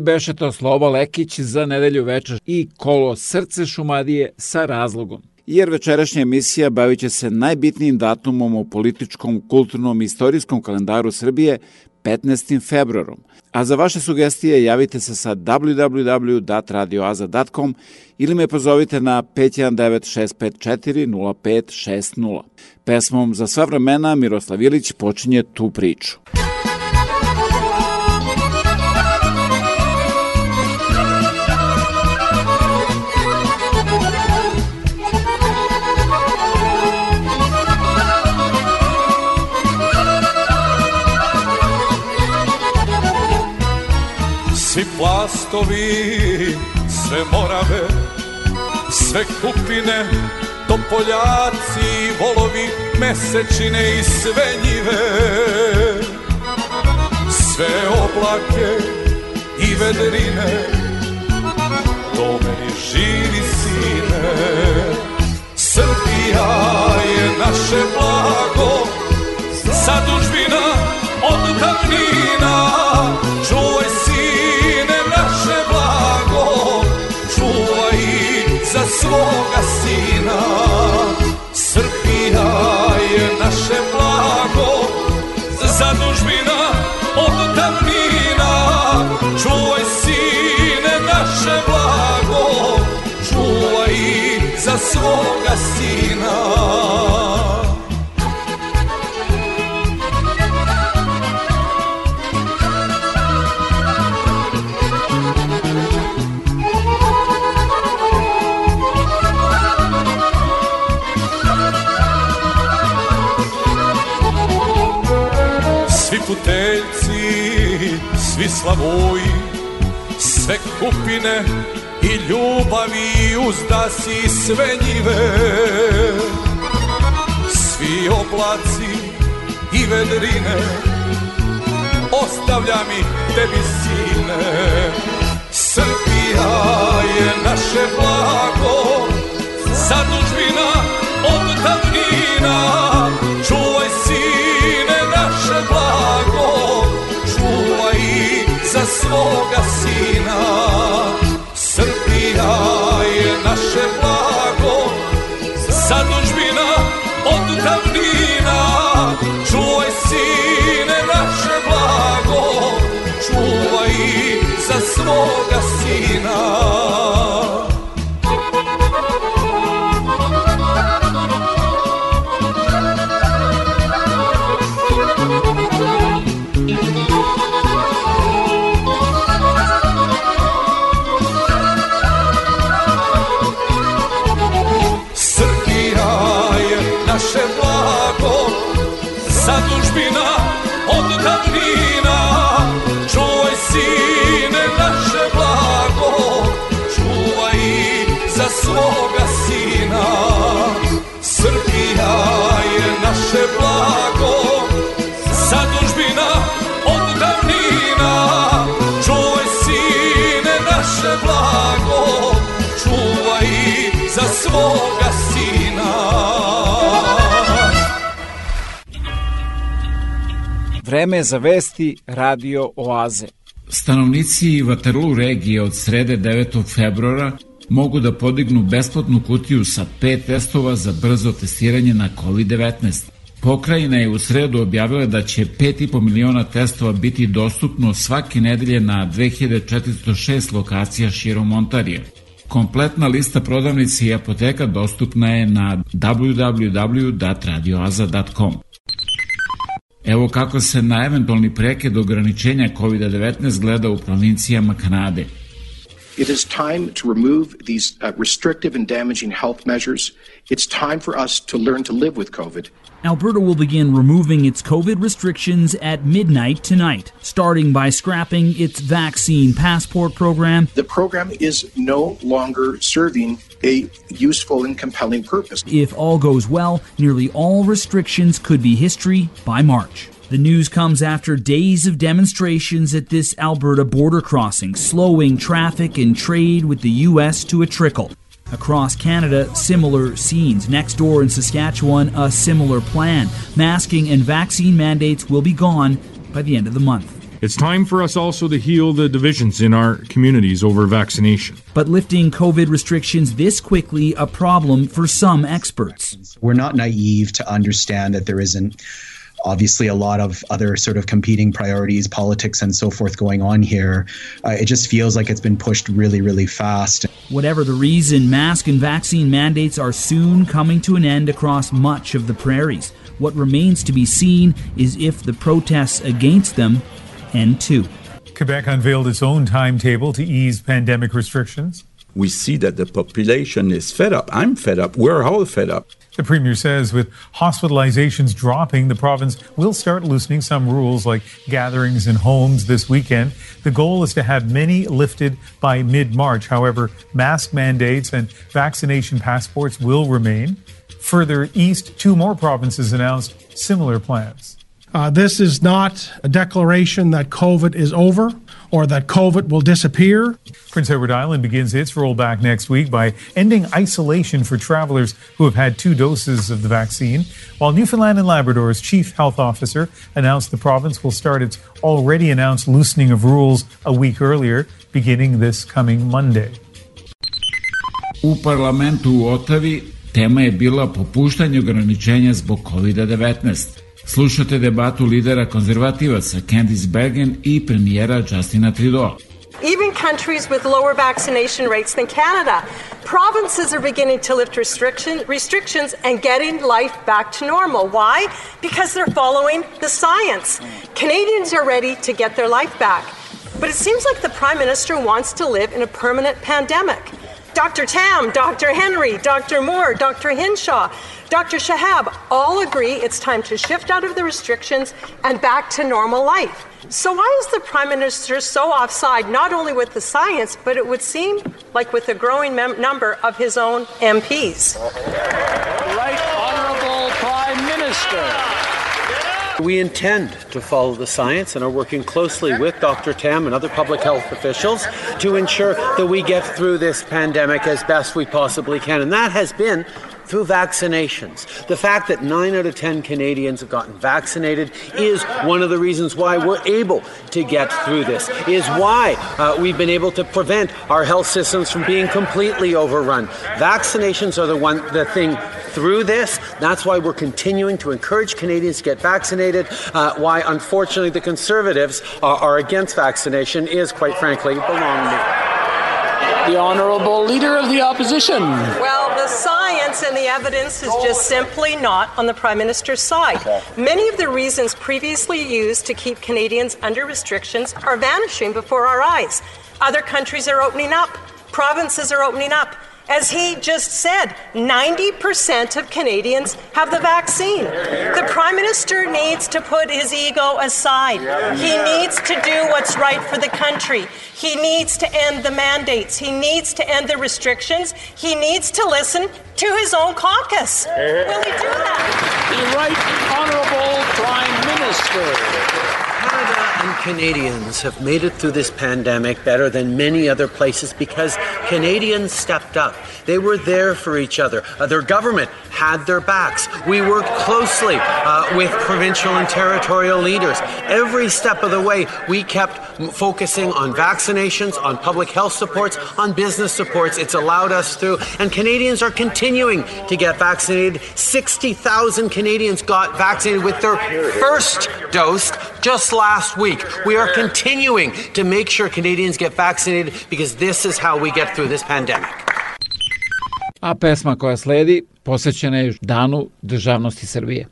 Beše to Slobo Lekić za nedelju večer i kolo Srce Šumadije sa razlogom. Jer večerašnja emisija bavit će se najbitnijim datumom u političkom, kulturnom i istorijskom kalendaru Srbije 15. februarom. A za vaše sugestije javite se sa www.radioaza.com ili me pozovite na 519 654 0560. Pesmom za sva vremena Miroslav Ilić počinje tu priču. Svi plastovi, sve morave, sve kupine, topoljaci, volovi, mesečine i sve njive. Sve oblake i vedrine Do meni živi sine. Srbija je naše blago Zadužbina od davnina za svoga Svi puteljci, svi slavoji, sve kupine i ljubavi uzdasi sve njive. Svi oblaci i vedrine, ostavlja mi tebi sine. Srbija je naše blago, zadužbina od davnina. Čuvaj sine naše blago, svoga sina. Srbija je naše blago, zadužbina od davnina. Čuvaj sine naše blago, čuvaj za svoga Vreme za vesti Radio Oaze. Stanovnici Waterloo regije od srede 9. februara mogu da podignu besplatnu kutiju sa pet testova za brzo testiranje na COVID-19. Pokrajina je u sredu objavila da će 5,5 miliona testova biti dostupno svake nedelje na 2406 lokacija širom Ontarija. Kompletna lista prodavnice i apoteka dostupna je na www.radioaza.com. Evo kako se na eventualni prekid ograničenja COVID-19 gleda u provincijama Kanade. It is time to remove these uh, restrictive and damaging health measures. It's time for us to learn to live with COVID. Alberta will begin removing its COVID restrictions at midnight tonight, starting by scrapping its vaccine passport program. The program is no longer serving a useful and compelling purpose. If all goes well, nearly all restrictions could be history by March. The news comes after days of demonstrations at this Alberta border crossing, slowing traffic and trade with the U.S. to a trickle. Across Canada, similar scenes. Next door in Saskatchewan, a similar plan. Masking and vaccine mandates will be gone by the end of the month. It's time for us also to heal the divisions in our communities over vaccination. But lifting COVID restrictions this quickly a problem for some experts. We're not naive to understand that there isn't obviously a lot of other sort of competing priorities, politics, and so forth going on here. Uh, it just feels like it's been pushed really, really fast. Whatever the reason, mask and vaccine mandates are soon coming to an end across much of the prairies. What remains to be seen is if the protests against them end too. Quebec unveiled its own timetable to ease pandemic restrictions. We see that the population is fed up. I'm fed up. We're all fed up. The Premier says with hospitalizations dropping, the province will start loosening some rules like gatherings in homes this weekend. The goal is to have many lifted by mid March. However, mask mandates and vaccination passports will remain. Further east, two more provinces announced similar plans. Uh, this is not a declaration that COVID is over or that COVID will disappear. Prince Edward Island begins its rollback next week by ending isolation for travelers who have had two doses of the vaccine, while Newfoundland and Labrador's chief health officer announced the province will start its already announced loosening of rules a week earlier, beginning this coming Monday. U parlamentu u Otavi tema je bila popuštanje ograničenja zbog COVID-19. Slušate debatu lidera konzervativaca Candice Bergen i premijera Justina Trudeau. Even countries with lower vaccination rates than Canada, provinces are beginning to lift restriction, restrictions and getting life back to normal. Why? Because they're following the science. Canadians are ready to get their life back. But it seems like the Prime Minister wants to live in a permanent pandemic. Dr. Tam, Dr. Henry, Dr. Moore, Dr. Hinshaw, Dr. Shahab all agree it's time to shift out of the restrictions and back to normal life. So, why is the Prime Minister so offside, not only with the science, but it would seem like with a growing mem- number of his own MPs? Right Honorable Prime Minister. We intend to follow the science and are working closely with Dr. Tam and other public health officials to ensure that we get through this pandemic as best we possibly can. And that has been through vaccinations. The fact that 9 out of 10 Canadians have gotten vaccinated is one of the reasons why we're able to get through this, is why uh, we've been able to prevent our health systems from being completely overrun. Vaccinations are the one the thing through this. That's why we're continuing to encourage Canadians to get vaccinated. Uh, why, unfortunately, the Conservatives are, are against vaccination is, quite frankly, belong me. The Honourable Leader of the Opposition. Well, the science and the evidence is just simply not on the Prime Minister's side. Many of the reasons previously used to keep Canadians under restrictions are vanishing before our eyes. Other countries are opening up, provinces are opening up. As he just said, 90% of Canadians have the vaccine. The Prime Minister needs to put his ego aside. He needs to do what's right for the country. He needs to end the mandates. He needs to end the restrictions. He needs to listen to his own caucus. Will he do that? The Right Honourable Prime Minister. Canada and Canadians have made it through this pandemic better than many other places because Canadians stepped up. They were there for each other. Uh, their government had their backs. We worked closely uh, with provincial and territorial leaders. Every step of the way, we kept focusing on vaccinations, on public health supports, on business supports. It's allowed us through. And Canadians are continuing to get vaccinated. 60,000 Canadians got vaccinated with their first dose just last week. We are continuing to make sure Canadians get vaccinated because this is how we get through this pandemic. A pesma koja sledi posvećena je Danu državnosti Srbije.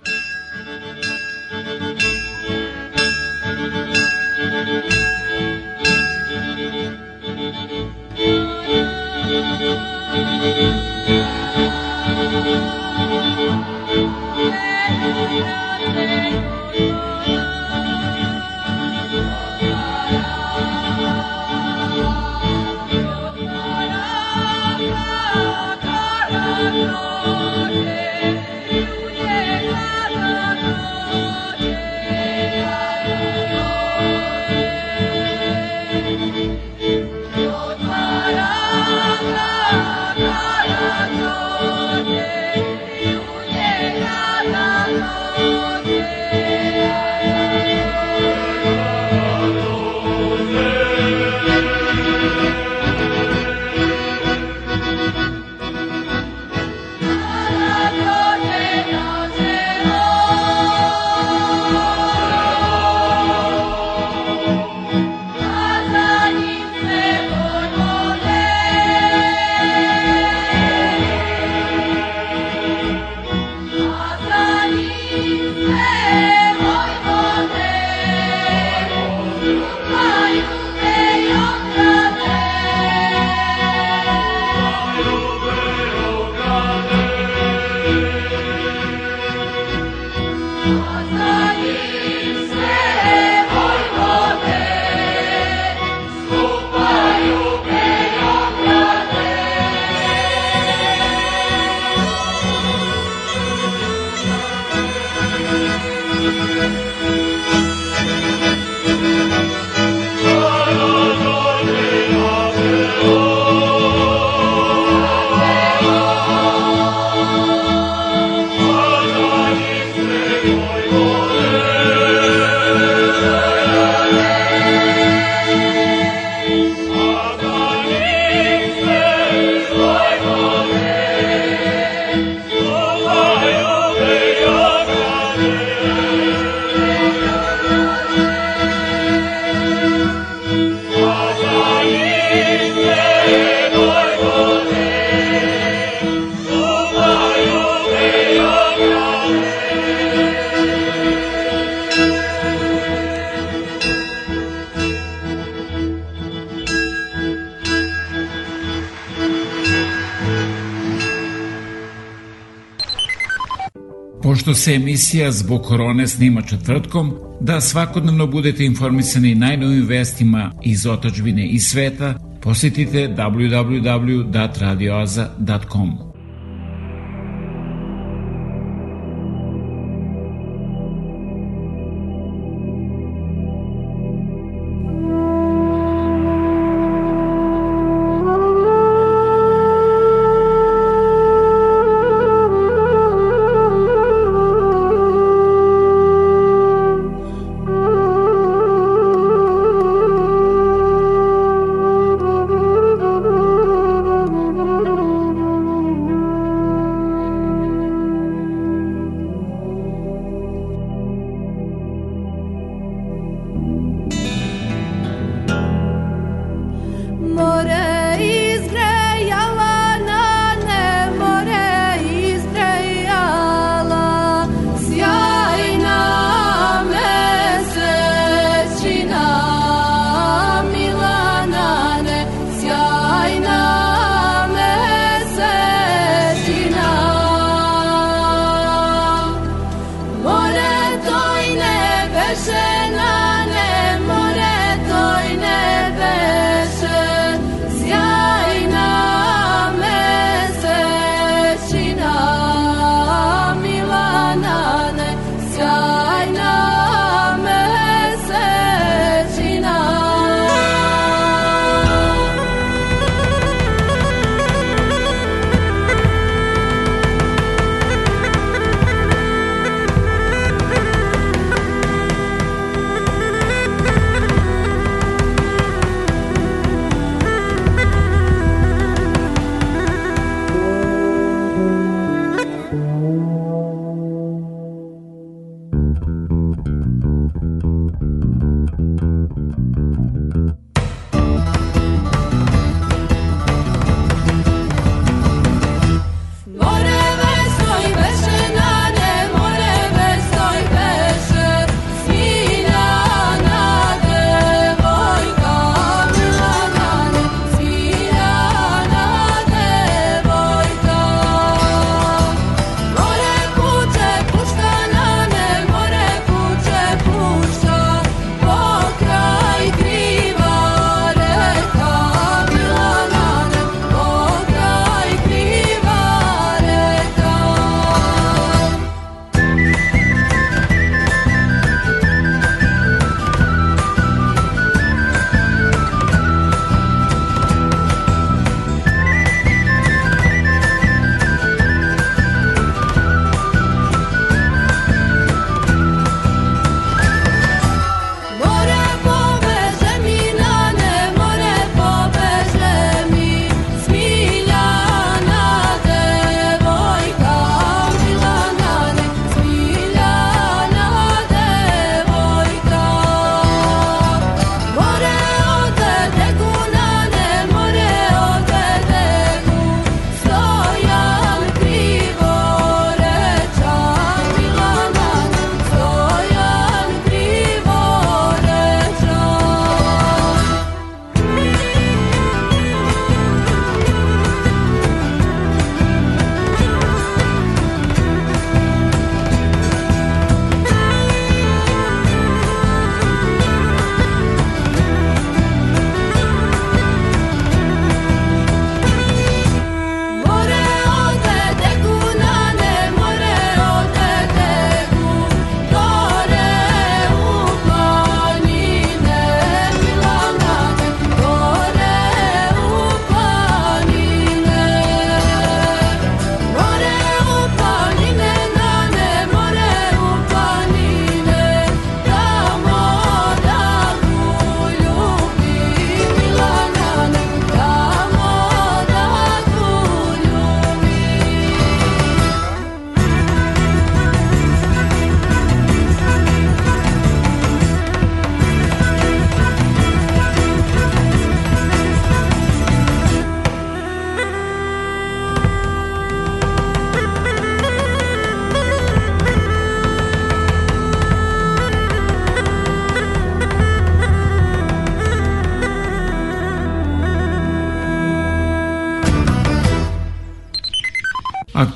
Se emisija zbog korone snima četvrtkom, da svakodnevno budete informisani najnovim vestima iz otačbine i sveta, posjetite www.radioaza.com.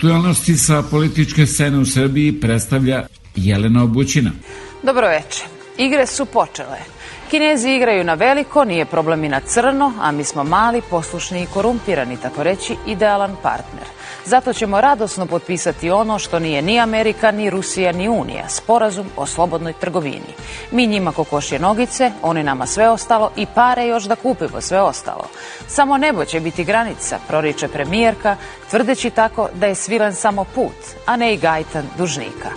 Aktualnosti sa političke scene u Srbiji predstavlja Jelena Obućina. Dobro veče. Igre su počele. Kinezi igraju na veliko, nije problem i na crno, a mi smo mali, poslušni i korumpirani, tako reći, idealan partner. Zato ćemo radosno potpisati ono što nije ni Amerika, ni Rusija, ni Unija, sporazum o slobodnoj trgovini. Mi njima kokošje nogice, oni nama sve ostalo i pare još da kupimo sve ostalo. Samo nebo će biti granica, proriče premijerka, tvrdeći tako da je svilen samo put, a ne i gajtan dužnika.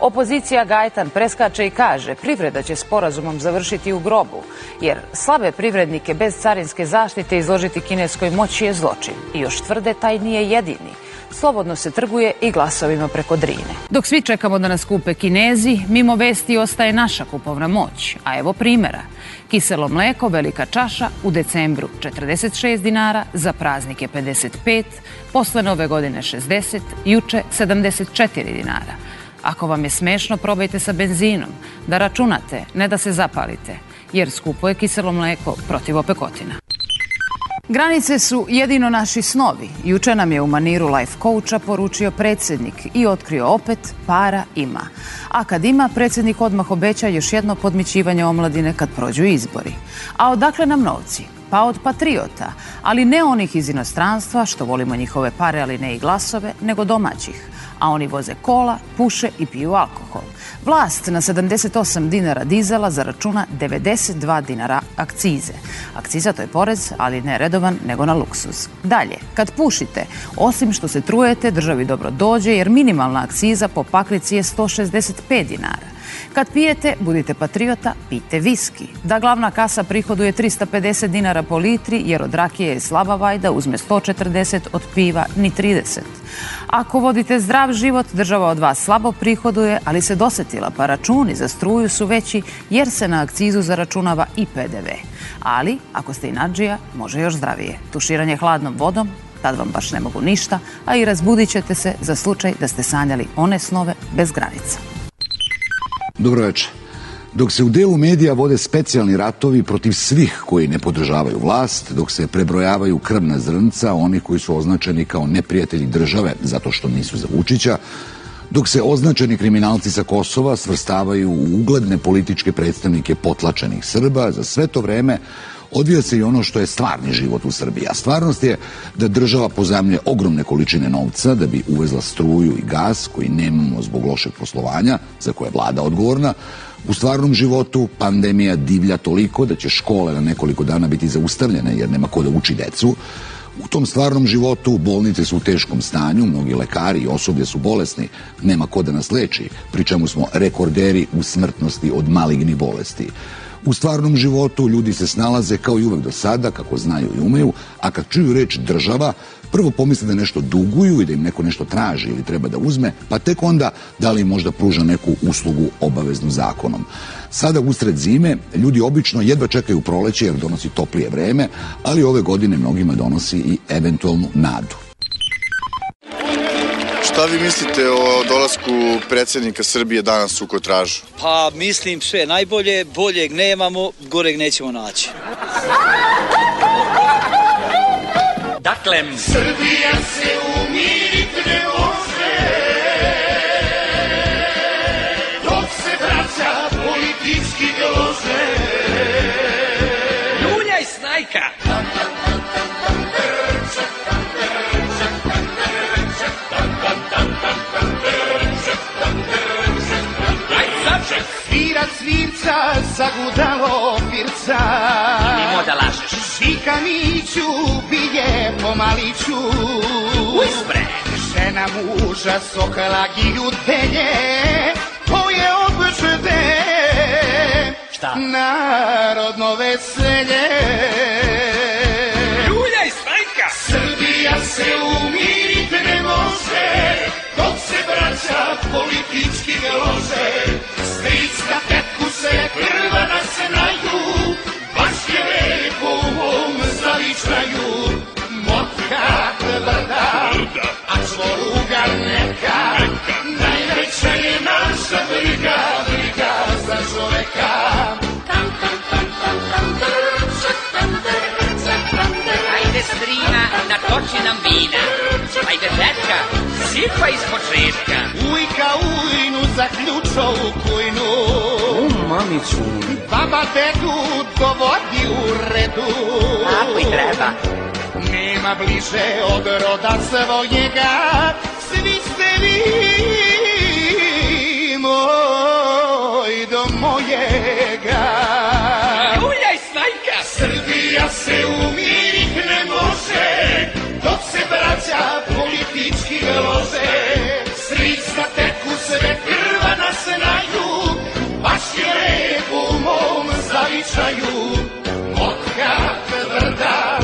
Opozicija Gajtan preskače i kaže privreda će sporazumom završiti u grobu, jer slabe privrednike bez carinske zaštite izložiti kineskoj moći je zločin. I još tvrde taj nije jedini slobodno se trguje i glasovima preko Drine. Dok svi čekamo da nas kupe Kinezi, mimo vesti ostaje naša kupovna moć. A evo primera. Kiselo mleko, velika čaša, u decembru 46 dinara, za praznike 55, posle nove godine 60, juče 74 dinara. Ako vam je smešno, probajte sa benzinom, da računate, ne da se zapalite, jer skupo je kiselo mleko protiv opekotina. Granice su jedino naši snovi. Juče nam je u maniru life coacha poručio predsednik i otkrio opet para ima. A kad ima, predsednik odmah obeća još jedno podmićivanje omladine kad prođu izbori. A odakle nam novci? Pa od patriota, ali ne onih iz inostranstva, što volimo njihove pare, ali ne i glasove, nego domaćih a oni voze kola, puše i piju alkohol. Vlast na 78 dinara dizela zaračuna 92 dinara akcize. Akciza to je porez, ali ne redovan, nego na luksuz. Dalje, kad pušite, osim što se trujete, državi dobro dođe jer minimalna akciza po paklici je 165 dinara. Kad pijete, budite patriota, pijte viski. Da glavna kasa prihoduje 350 dinara po litri, jer od rakije je slaba vajda, uzme 140, od piva ni 30. Ako vodite zdrav život, država od vas slabo prihoduje, ali se dosetila, pa računi za struju su veći, jer se na akcizu zaračunava i PDV. Ali, ako ste inađija, može još zdravije. Tuširanje hladnom vodom, tad vam baš ne mogu ništa, a i razbudit ćete se za slučaj da ste sanjali one snove bez granica. Dobro večer. Dok se u delu medija vode specijalni ratovi protiv svih koji ne podržavaju vlast, dok se prebrojavaju krvna zrnca, oni koji su označeni kao neprijatelji države zato što nisu za Vučića, dok se označeni kriminalci sa Kosova svrstavaju u ugledne političke predstavnike potlačenih Srba, za sve to vreme odvija se i ono što je stvarni život u Srbiji. A stvarnost je da država pozamlje ogromne količine novca da bi uvezla struju i gas koji nemamo zbog lošeg poslovanja, za koje je vlada odgovorna. U stvarnom životu pandemija divlja toliko da će škole na nekoliko dana biti zaustavljene jer nema ko da uči decu. U tom stvarnom životu bolnice su u teškom stanju, mnogi lekari i osoblje su bolesni, nema ko da nas leči, pri čemu smo rekorderi u smrtnosti od malignih bolesti. U stvarnom životu ljudi se snalaze kao i uvek do sada, kako znaju i umeju, a kad čuju reč država, prvo pomisle da nešto duguju i da im neko nešto traži ili treba da uzme, pa tek onda da li možda pruža neku uslugu obaveznu zakonom. Sada usred zime ljudi obično jedva čekaju proleće jer donosi toplije vreme, ali ove godine mnogima donosi i eventualnu nadu. Šta vi mislite o dolasku predsednika Srbije danas u Kotražu? Pa mislim sve najbolje, boljeg nemamo, goreg nećemo naći. Dakle, Srbija se umirit ne može Dok se vraća politički lože Ljuljaj snajka! Svira cvirca, zagudalo pirca. Nemo da lažeš. Žika Miću bije pomaliću. Uspre! Žena muža sokala giljutenje To je obžde Šta? Narodno veselje. Ljuljaj snajka! Srbija se umirit braća politički ne lože Strička tetku se krva nasenaju Baš je lepo u ovom zavičaju Motka tvrda, a čvoruga neka. Najveća je naša briga, briga za čoveka. Ajde strina, natoči nam vina. Ajde žečka, sipa iz početka. Ujka ujnu zaključo u kujnu. U mamicu. Baba dedu dovodi u redu. Tako i treba. Nema bliže od roda svojega, svi ste vi moj do mojega. Uljaj, snajka! Srbija se dok braća politički lože. Stric na teku sve krva nas naju, baš je lepo u mom zavičaju. Motka tvrda,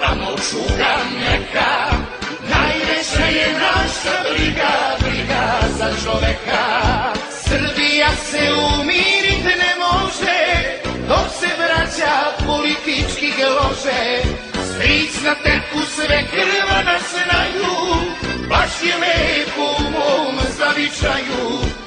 tamo čuga neka, najveća je naša briga, briga za čoveka. Srbija se umirit ne može, dok se vraća politički lože. Stric na teku sve krva nas naju, baš je lepo u mom zavičaju.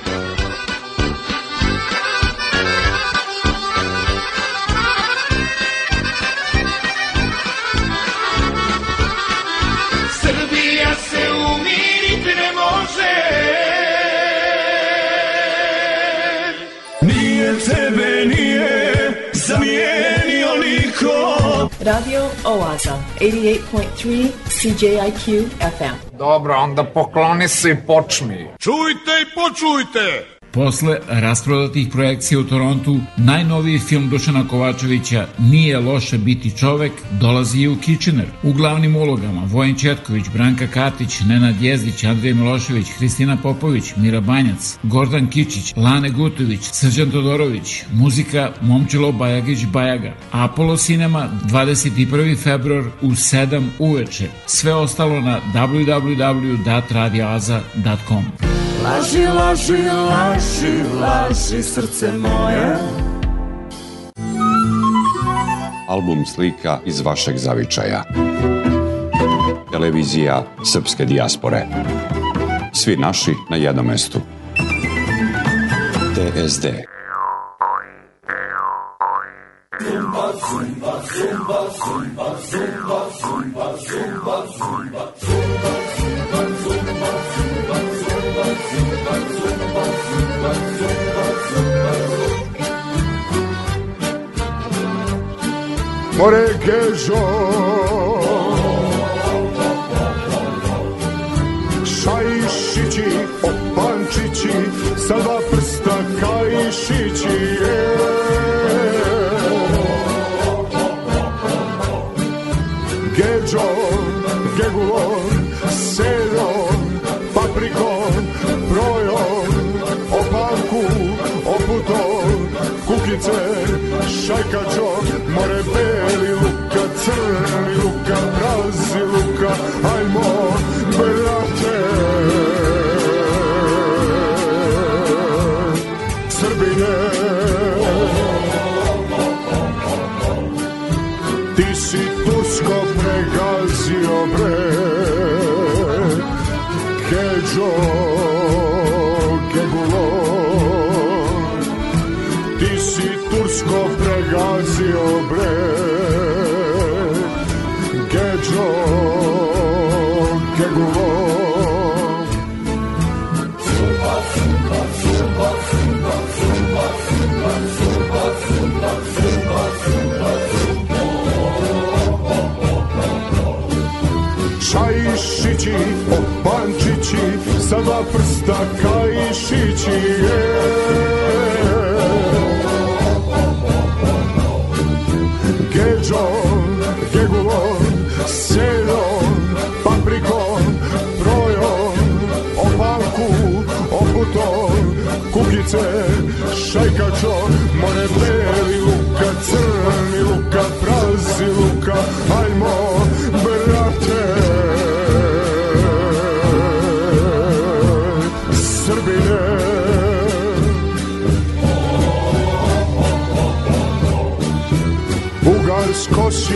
Radio Oaza, 88.3 CJIQ FM. Dobro, onda pokloni se i počmi. Čujte i počujte! Posle rasprodatih projekcija u Torontu, najnoviji film Dušana Kovačevića Nije loše biti čovek dolazi i u Kitchener. U glavnim ulogama Vojin Četković, Branka Katić, Nenad Jezdić, Andrej Milošević, Hristina Popović, Mira Banjac, Gordan Kičić, Lane Gutović, Srđan Todorović, muzika Momčilo Bajagić Bajaga. Apollo Cinema 21. februar u 7 uveče. Sve ostalo na www.radioaza.com. Laži, laži, laži, laži srce moje. album slika iz vašeg zavičaja. Televizija Srpske dijaspore. Svi naši na jednom mestu. TSD. Zumba, zumba, zumba, zumba, zumba, zumba, zumba, zumba, zumba, zumba, zumba, zumba, More Gežo Šajšići, opančići Sa dva prsta kajšići control. pančići sa dva prsta kajšići je. Geđo, gegulo, selo, papriko, brojo, opalku, oputo, kukice, šajkačo, more beli luka, crni luka, prazi luka, ajmo,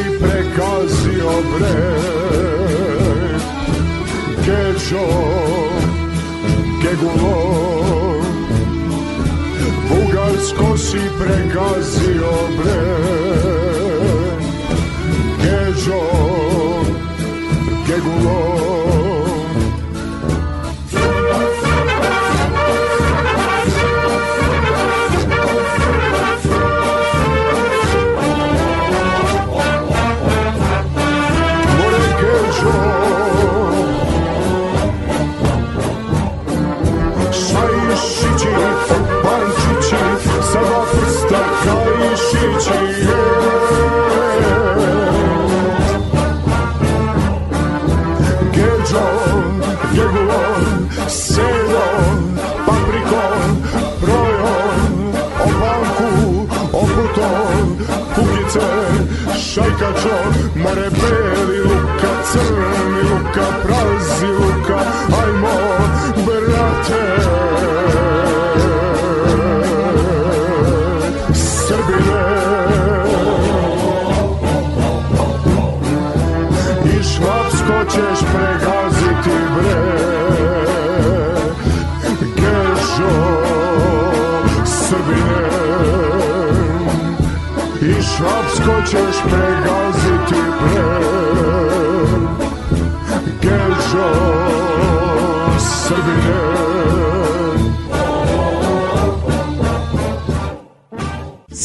i prekazio bre. Kečo, kegulo Bugarsko si prekazio bre. Kečo, kegulo šajkačo More beli luka, crni luka, prazi luka Ajmo, brate švapsko ćeš pregaziti bre Gežo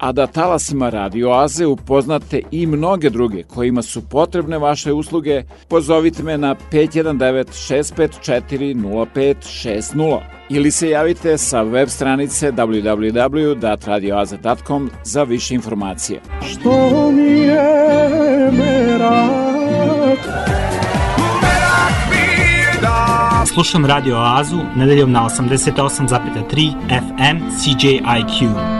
a da talasima Radio Aze upoznate i mnoge druge kojima su potrebne vaše usluge, pozovite me na 519-654-0560 ili se javite sa web stranice www.radioaze.com za više informacije. Što mi je merak Slušam Radio Oazu nedeljom na 88,3 FM CJIQ.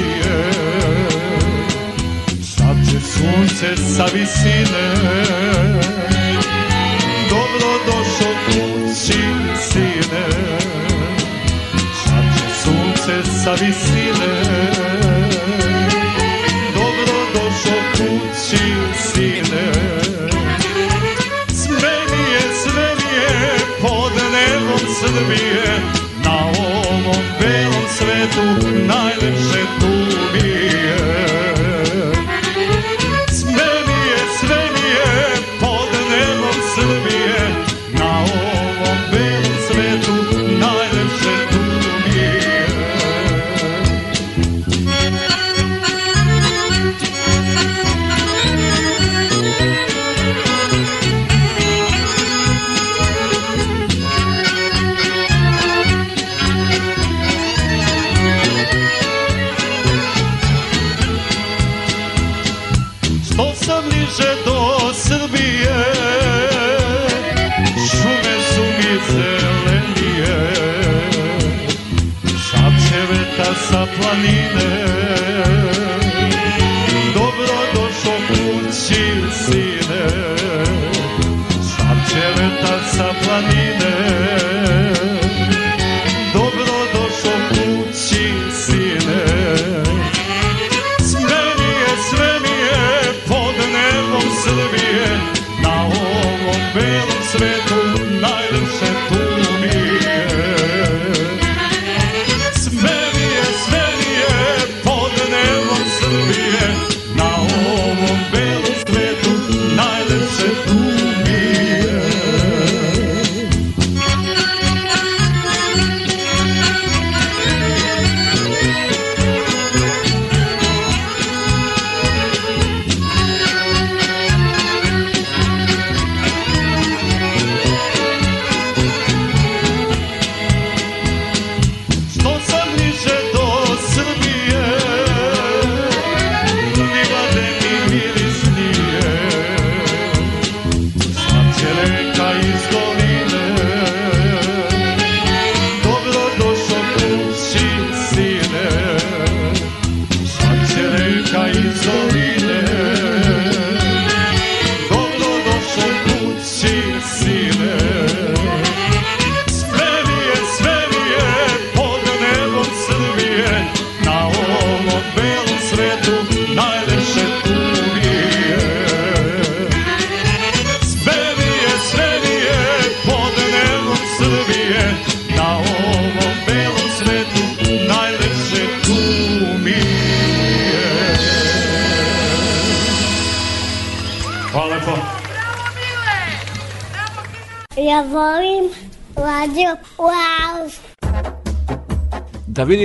sa visine. Dobro došao kući sine. Šapće sunce sa visine. Dobro došao kući sine. Sve mi je, sve mi je pod nebom Srbije. Na ovom belom svetu najlepše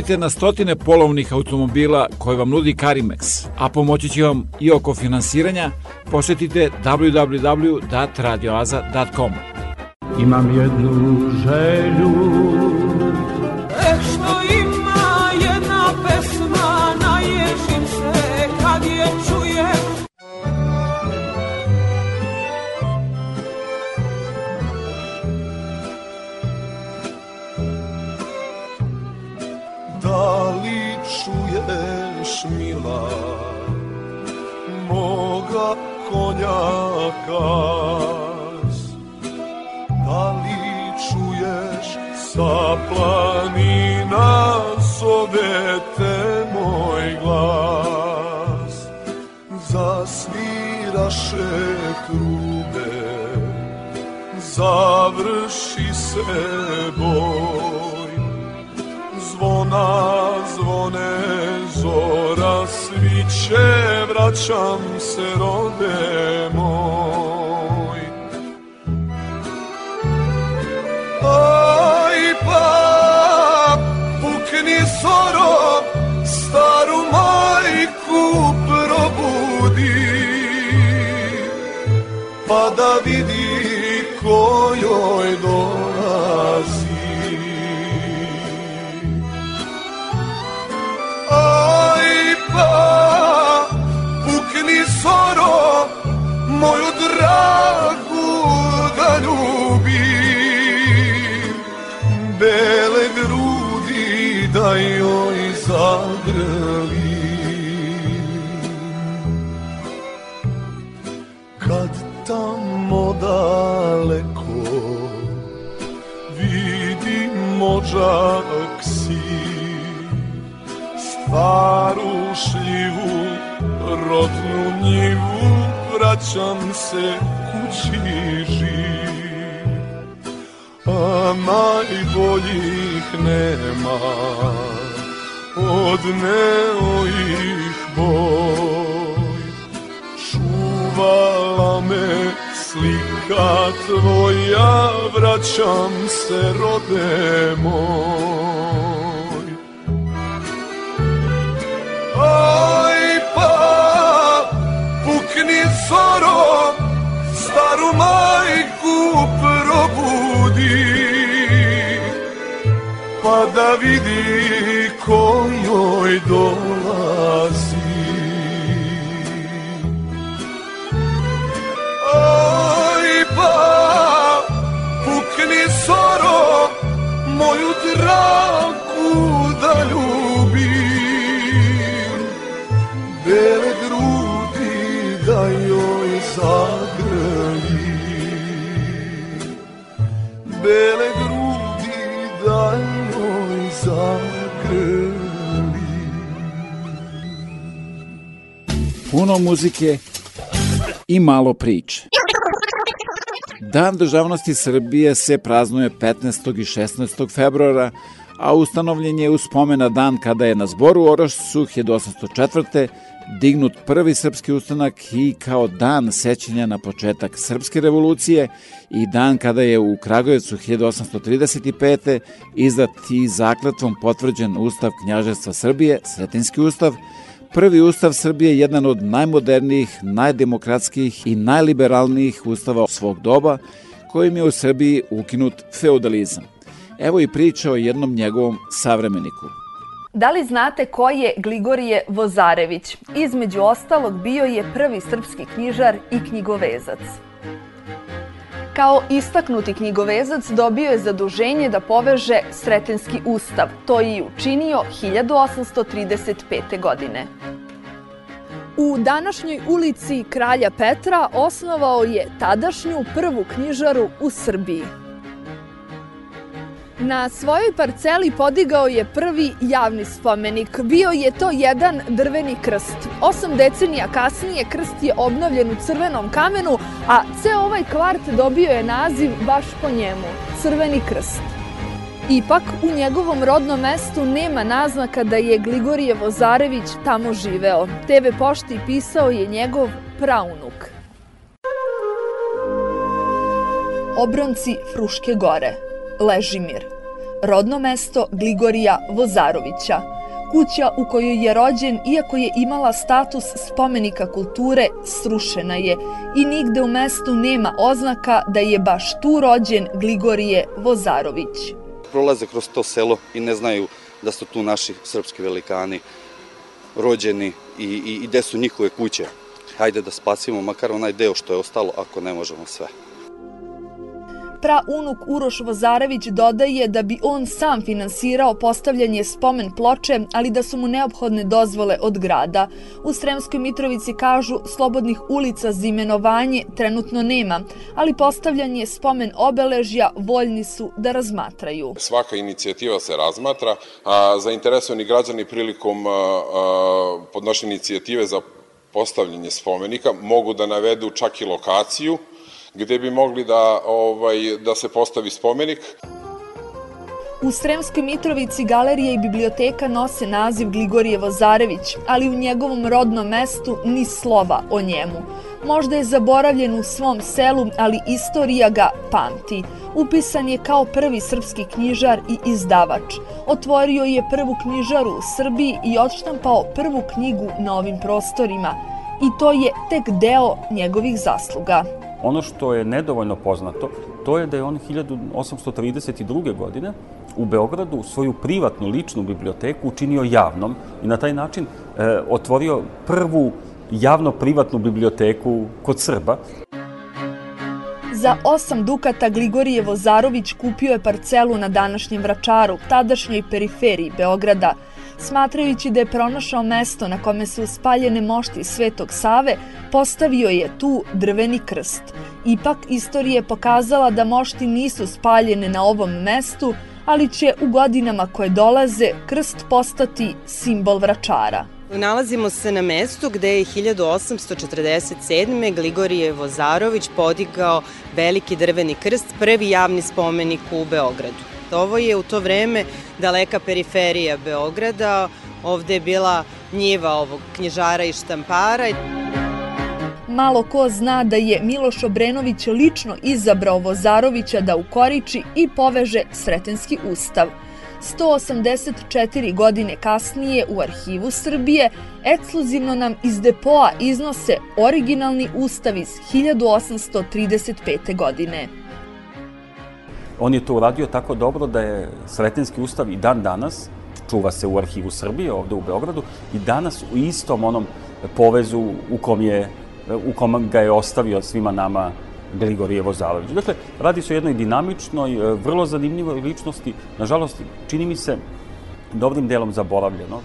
Da vidite na stotine polovnih automobila koje vam nudi Karimex, a pomoći će vam i oko finansiranja, posetite www.radioaza.com. Imam jednu želju mila moga konja kas? Da li čuješ sa planina zove te moj glas? Zasviraše trube, završi se boj vraćam se rode moj. Aj pa pukni soro staru majku probudi. Pa da vidi ko joj vidim mođak si, staru šljivu, rodnu njivu, vraćam se kući živ. A najboljih nema, odneo ih boj. Čuvala me slika tvoja, vraćam se rode moj. Aj pa, pukni soro, staru majku probudi, pa da vidi ko joj dolazi. Puno muzike i malo priče. Dan državnosti Srbije se praznuje 15. i 16. februara, a ustanovljen je u spomena dan kada je na zboru u Orošcu 1804. dignut prvi srpski ustanak i kao dan sećanja na početak srpske revolucije i dan kada je u Kragujevcu 1835. izdat i zakletvom potvrđen Ustav Knjaževstva Srbije, Sretinski ustav, Prvi ustav Srbije je jedan od najmodernijih, najdemokratskijih i najliberalnijih ustava svog doba, kojim je u Srbiji ukinut feudalizam. Evo i priča o jednom njegovom savremeniku. Da li znate ko je Gligorije Vozarević? Između ostalog bio je prvi srpski knjižar i knjigovezac. Kao istaknuti knjigovezac dobio je zaduženje da poveže Sretenski ustav. To je i učinio 1835. godine. U današnjoj ulici Kralja Petra osnovao je tadašnju prvu knjižaru u Srbiji. Na svojoj parceli podigao je prvi javni spomenik. Bio je to jedan drveni krst. Osam decenija kasnije krst je obnovljen u crvenom kamenu, a ceo ovaj kvart dobio je naziv baš po njemu, Crveni krst. Ipak, u njegovom rodnom mestu nema naznaka da je Gligorije Vozarević tamo živeo. TV pošti pisao je njegov praunuk. obronci Fruške gore, Ležimir, rodno mesto Gligorija Vozarovića, kuća u kojoj je rođen, iako je imala status spomenika kulture, srušena je i nigde u mestu nema oznaka da je baš tu rođen Gligorije Vozarović. Prolaze kroz to selo i ne znaju da su tu naši srpski velikani rođeni i, i, i gde su njihove kuće. Hajde da spasimo makar onaj deo što je ostalo, ako ne možemo sve. Praunuk Uroš Vozarević dodaje da bi on sam finansirao postavljanje spomen ploče, ali da su mu neophodne dozvole od grada. U Sremskoj Mitrovici kažu slobodnih ulica za imenovanje trenutno nema, ali postavljanje spomen obeležja voljni su da razmatraju. Svaka inicijativa se razmatra, a zainteresovani građani prilikom podnošenja inicijative za postavljanje spomenika mogu da navedu čak i lokaciju, gde bi mogli da, ovaj, da se postavi spomenik. U Sremskoj Mitrovici galerija i biblioteka nose naziv Gligorije Vozarević, ali u njegovom rodnom mestu ni slova o njemu. Možda je zaboravljen u svom selu, ali istorija ga pamti. Upisan je kao prvi srpski knjižar i izdavač. Otvorio je prvu knjižaru u Srbiji i odštampao prvu knjigu na ovim prostorima. I to je tek deo njegovih zasluga. Ono što je nedovoljno poznato, to je da je on 1832. godine u Beogradu svoju privatnu ličnu biblioteku učinio javnom i na taj način e, otvorio prvu javno-privatnu biblioteku kod Srba. Za 8 dukata Gligorije Vozarović kupio je parcelu na današnjem Vračaru, tadašnjoj periferiji Beograda, smatrajući da je pronašao mesto na kome su spaljene mošti Svetog Save, postavio je tu drveni krst. Ipak, istorija je pokazala da mošti nisu spaljene na ovom mestu, ali će u godinama koje dolaze krst postati simbol vračara. Nalazimo se na mestu gde je 1847. Gligorije Vozarović podigao veliki drveni krst, prvi javni spomenik u Beogradu. Ovo je u to vreme daleka periferija Beograda, ovde je bila njiva ovog knjižara i štampara. Malo ko zna da je Miloš Obrenović lično izabrao Vozarovića da ukoriči i poveže Sretenski ustav. 184 godine kasnije u arhivu Srbije ekskluzivno nam iz depoa iznose originalni ustav iz 1835. godine. On je to uradio tako dobro da je Sretenski ustav i dan danas, čuva se u arhivu Srbije ovde u Beogradu, i danas u istom onom povezu u kom, je, u kom ga je ostavio svima nama Gligorije Vozalović. Dakle, radi se o jednoj dinamičnoj, vrlo zanimljivoj ličnosti, nažalost, čini mi se dobrim delom zaboravljeno.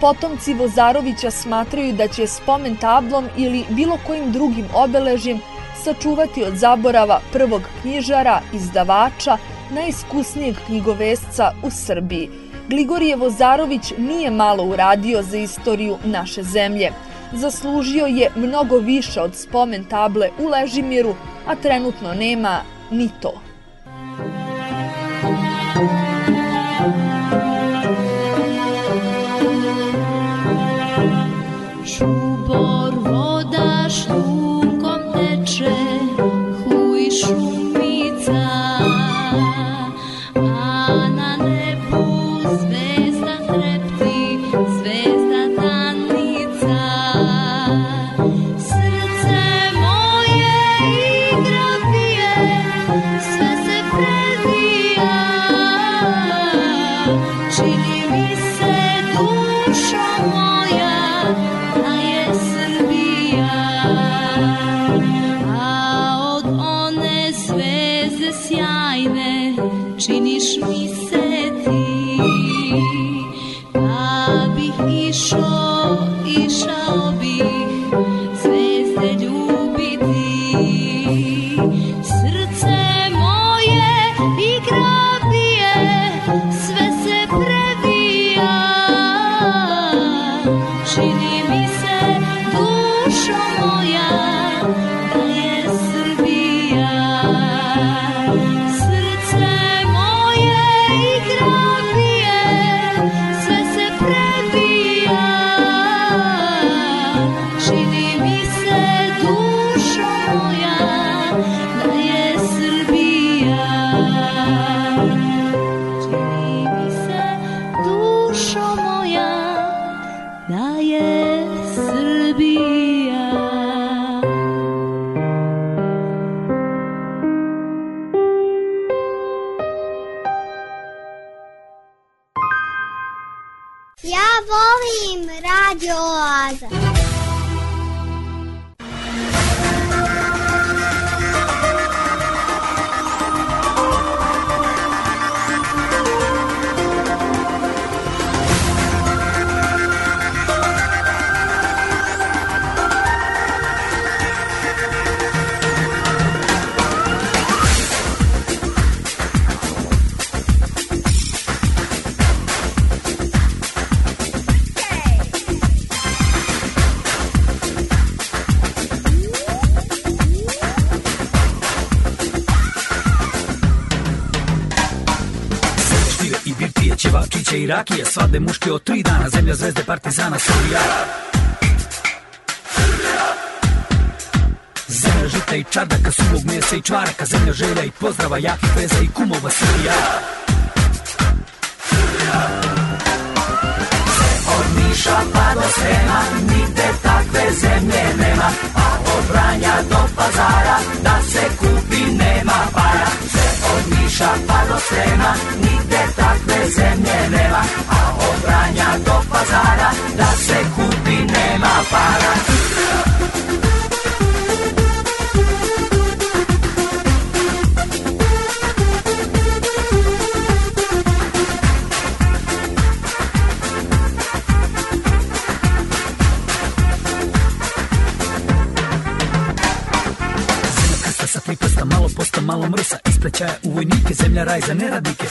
Potomci Vozarovića smatraju da će spomen tablom ili bilo kojim drugim obeležjem sačuvati od zaborava prvog knjižara, izdavača, najiskusnijeg knjigovesca u Srbiji. Gligorije Vozarović nije malo uradio za istoriju naše zemlje. Zaslužio je mnogo više od spomen table u Ležimiru, a trenutno nema ni to. Rakije Svadbe muške od tri dana, zemlja zvezde partizana Srbija. Zemlja žita i čardaka, suvog mesa i čvaraka Zemlja želja i pozdrava, jakih veza i kumova Srbija. Od Niša pa do Srema Nigde takve zemlje nema A od Vranja do pazara Da se kupi nema Sve od Niša pa do Srema Nigde takve zemlje nema A od Vranja do pazara Da se kupi nema para raj za neradnike.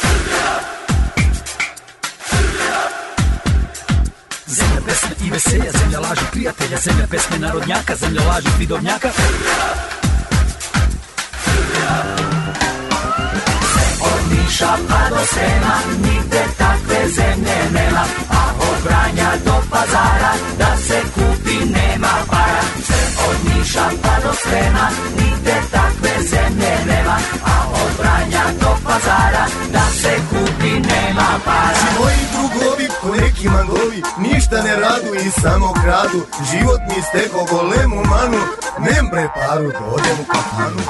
Zemlja pesme i veselja, zemlja laži prijatelja Zemlja pesme narodnjaka, zemlja laži vidovnjaka Od Niša pa do Srema Nigde takve zemlje nema A od Vranja do pazara Da se kupi nema para. Sve od Niša pa do Srema Nigde takve nema para. Moji drugovi, ko neki mangovi Ništa ne radu i samo kradu. Život mi steko golemu manu Nem bre paru da u kafanu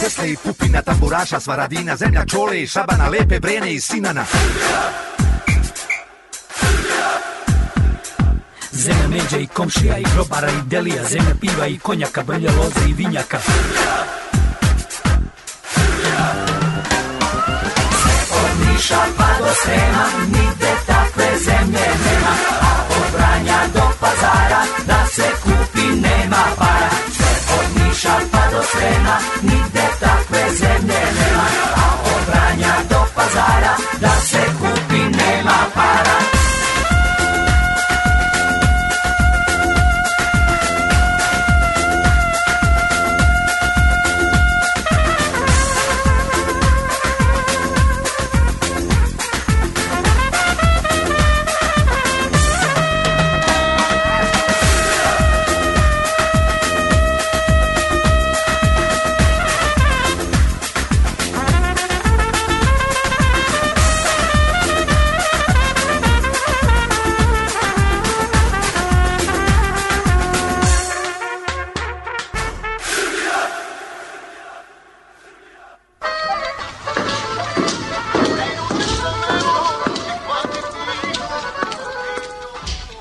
Tesle i Pupina, tamburaša, Svaradina, zemlja Čole i Šabana, Lepe, Brene i Sinana. Zemlja međa i komšija i grobara i delija Zemlja piva i konjaka, brlja loze i vinjaka Od Niša pa do Srema Nigde takve zemlje nema A od Vranja do pazara Da se kupi nema para od Niša pa do Srema Nigde do pazara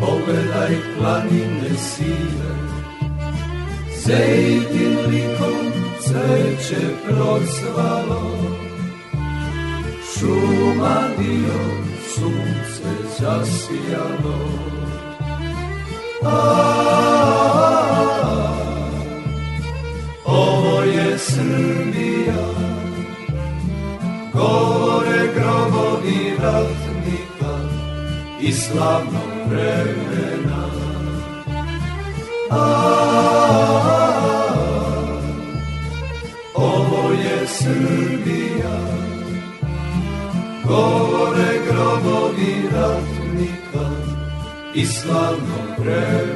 pogledaj planine sive, Zejtim likom cveće procvalo, šuma dio sunce zasijalo. Ovo je Srbija, govore grobovi ratnika i slavno vremena a, Ovo je Srbija. Govore grobovi ratnika I slavno vremena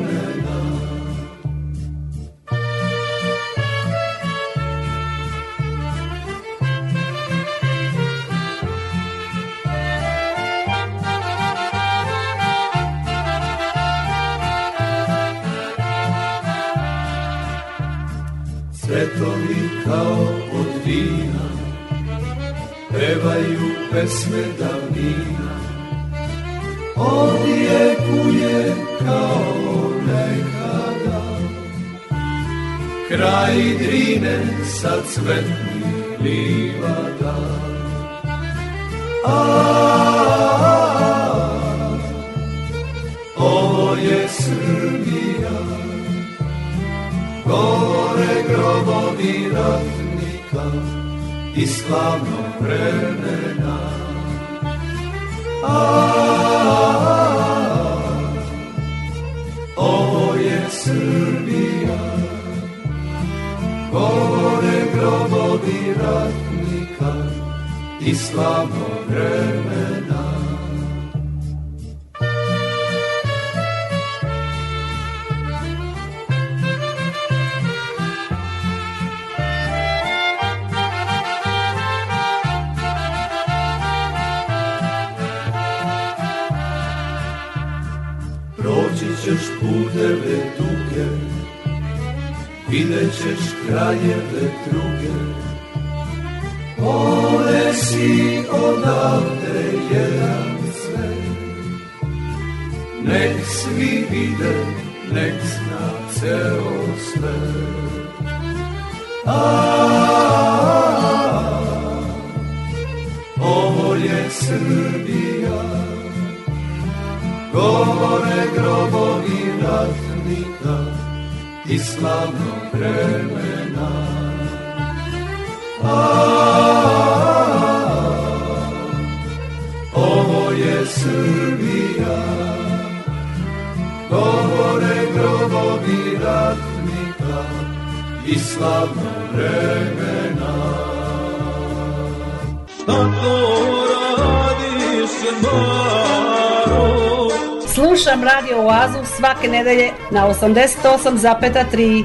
svake nedelje na 88,3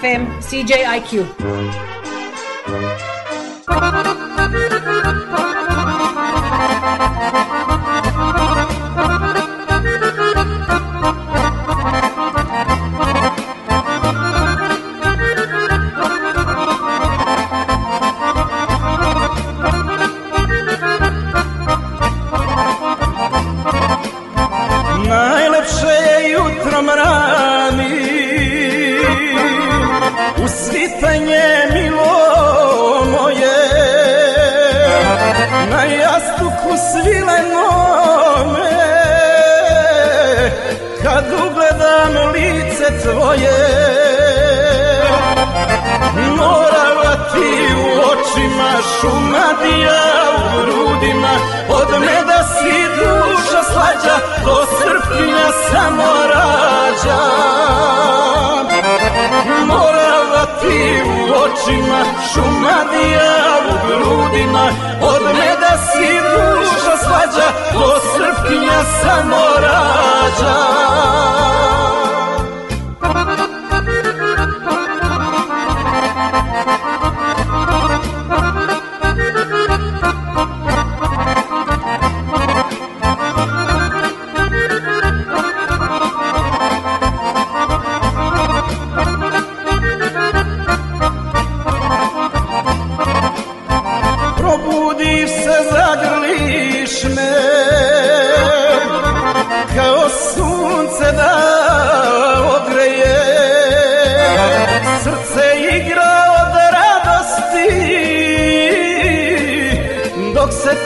FM CJIQ. tvoje. Morala ti u očima šumadija u grudima Od meda si duša slađa, do srpnja samo rađa. Morala ti u očima šumadija u grudima Od meda si duša slađa, do srpnja samo rađa.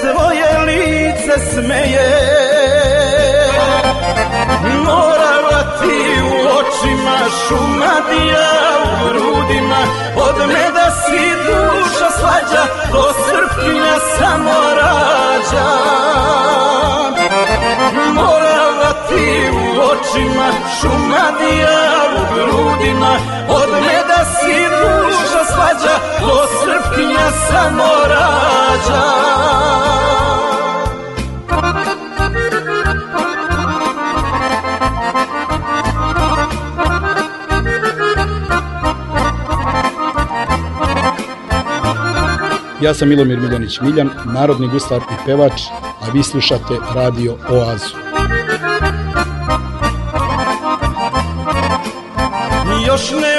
svoje lice smeje. Morala ti u očima šuma dija u grudima Od meda si duša slađa do srpnja samo rađa. Morala ti u očima šuma dija u grudima Od meda slađa To srpkinja samo rađa Ja sam Milomir Miljanić Miljan, narodni guslar i pevač, a vi slušate Radio Oazu. Još ne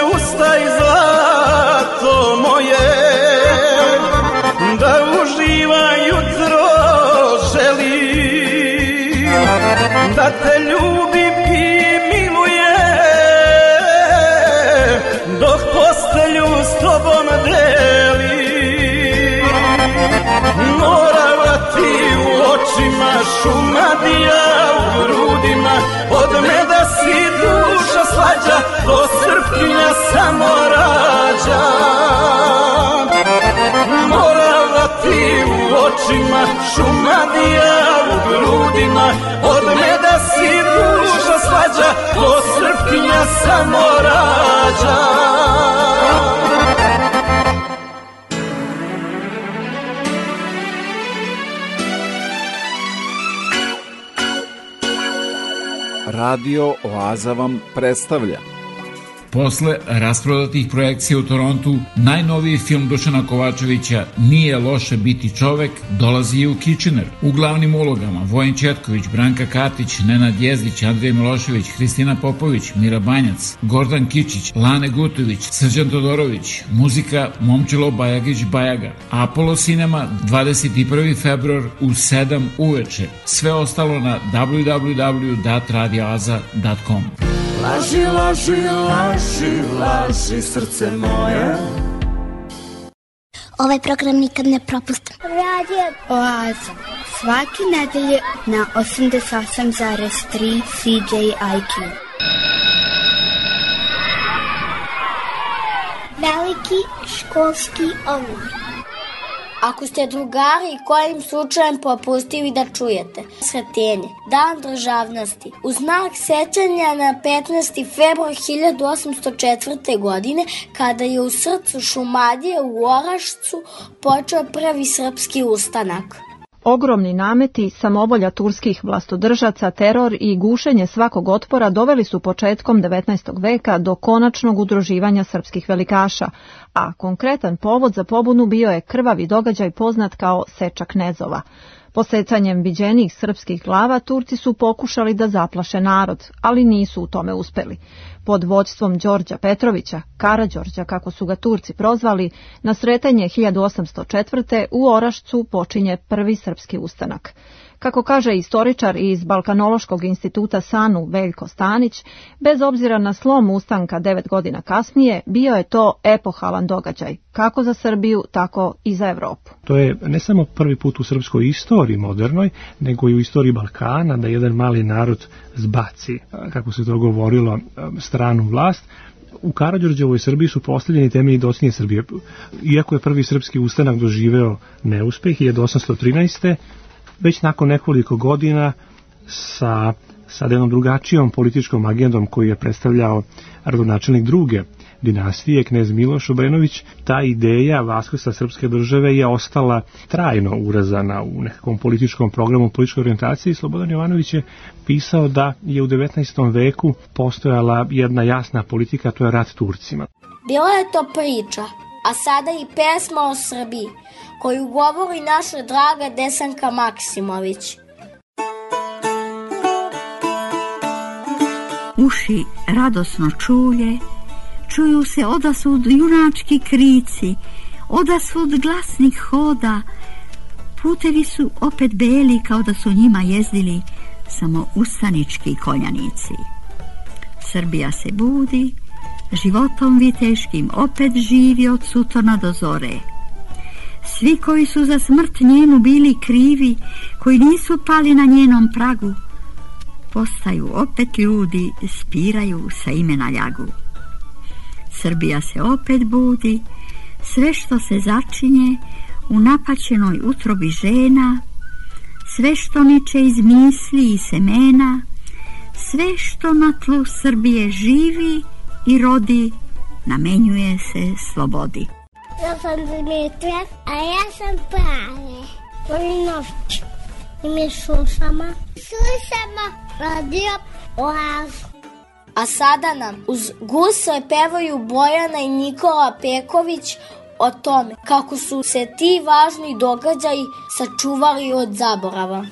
očima šumadija u grudima Od meda si duša slađa To srpkinja samo rađa. Morava ti u očima šumadija u grudima Od meda si duša slađa To srpkinja samo rađa Radio Oaza vam predstavlja Posle rasprodatih projekcija u Torontu, najnoviji film Dušana Kovačevića Nije loše biti čovek dolazi i u Kitchener. U glavnim ulogama Vojin Četković, Branka Katić, Nenad Jezdić, Andrej Milošević, Hristina Popović, Mira Banjac, Gordan Kičić, Lane Gutović, Srđan Todorović, muzika Momčilo Bajagić Bajaga. Apollo Cinema 21. februar u 7 uveče. Sve ostalo na www.radioaza.com. Laži, laži, laži, laži, srce moje Ovaj program nikad ne propustim. Radio Oaza. Svake nedelje na 88,3 CJIQ. Veliki školski omor. Ako ste drugari kojim slučajem propustili da čujete Sretenje, Dan državnosti, u znak sećanja na 15. februar 1804. godine kada je u srcu Šumadije u Orašcu počeo prvi srpski ustanak. Ogromni nameti, samovolja turskih vlastodržaca, teror i gušenje svakog otpora doveli su početkom 19. veka do konačnog udruživanja srpskih velikaša, a konkretan povod za pobunu bio je krvavi događaj poznat kao Seča knezova. Posecanjem viđenih srpskih glava Turci su pokušali da zaplaše narod, ali nisu u tome uspeli. Pod vođstvom Đorđa Petrovića, Karađorđa kako su ga Turci prozvali, na sretanje 1804. u Orašcu počinje prvi srpski ustanak. Kako kaže istoričar iz Balkanološkog instituta SANU Veljko Stanić, bez obzira na slom ustanka devet godina kasnije, bio je to epohalan događaj, kako za Srbiju, tako i za Evropu. To je ne samo prvi put u srpskoj istoriji modernoj, nego i u istoriji Balkana da jedan mali narod zbaci, kako se to govorilo, stranu vlast, u Karadžorđevoj Srbiji su postavljeni temelji docinje Srbije. Iako je prvi srpski ustanak doživeo neuspeh 1813 već nakon nekoliko godina sa sa jednom drugačijom političkom agendom koji je predstavljao rodonačelnik druge dinastije, knez Miloš Obrenović, ta ideja vaskrsa srpske države je ostala trajno urazana u nekakvom političkom programu političkoj orijentaciji. Slobodan Jovanović je pisao da je u 19. veku postojala jedna jasna politika, to je rat Turcima. Bila je to priča, a sada i pesma o Srbiji koju govori naša draga Desanka Maksimović. Uši radosno čuje, čuju se odasvud junački krici, odasvud glasnih hoda, putevi su opet beli kao da su njima jezdili samo ustanički konjanici. Srbija se budi, životom viteškim opet živi od sutona do zore. Svi koji su za smrt njenu bili krivi, koji nisu pali na njenom pragu, postaju opet ljudi, spiraju sa imena ljagu. Srbija se opet budi, sve što se začinje u napaćenoj utrobi žena, sve što niče iz misli i semena, sve što na tlu Srbije živi i rodi, namenjuje se slobodi. Ja sam Dimitra, a ja sam Prave. Volim noć. I mi slušamo. Slušamo radio Oazu. A sada nam uz gusle pevaju Bojana i Nikola Peković o tome kako su se ti važni događaji sačuvali od zaborava. Uzo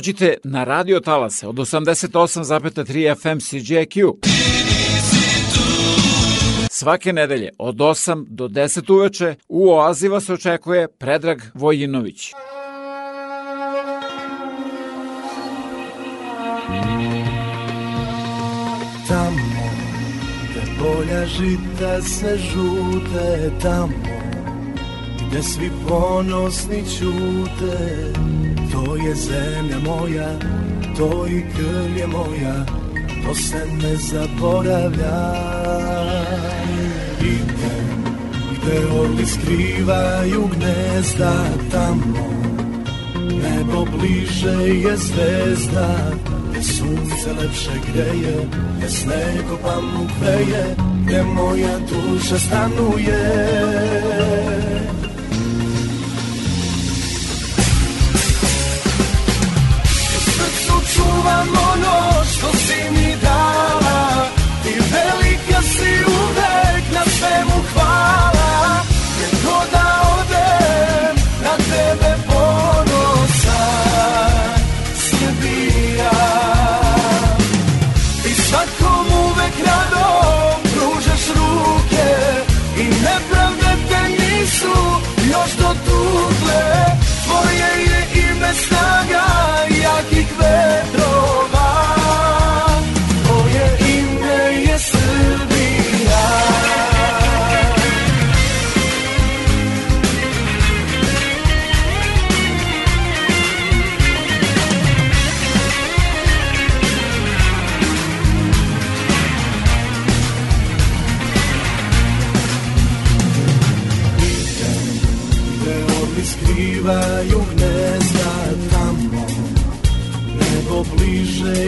Dođite na radio talase od 88,3 FM CJQ. Svake nedelje od 8 do 10 uveče u Oazi vas očekuje Predrag Vojinović. Tamo gde polja žita se žute Tamo gde svi ponosni ćute To je zemlja moja, to i krv je moja To se ne zaboravlja. Idem gde orli skrivaju gnezda Tamo Nebo bliže je zvezda Gde sunce lepše greje Gde sneg o pamuk veje Gde moja duša stanuje čuvam ono što si mi dala. Ti velika si uvek na svemu hvala. Gdje god da odem na tebe ponosan Srbija I svakom uvek rado pružaš ruke I nepravde te nisu još dotukle. Tvoje je ime snaga jakih vetrova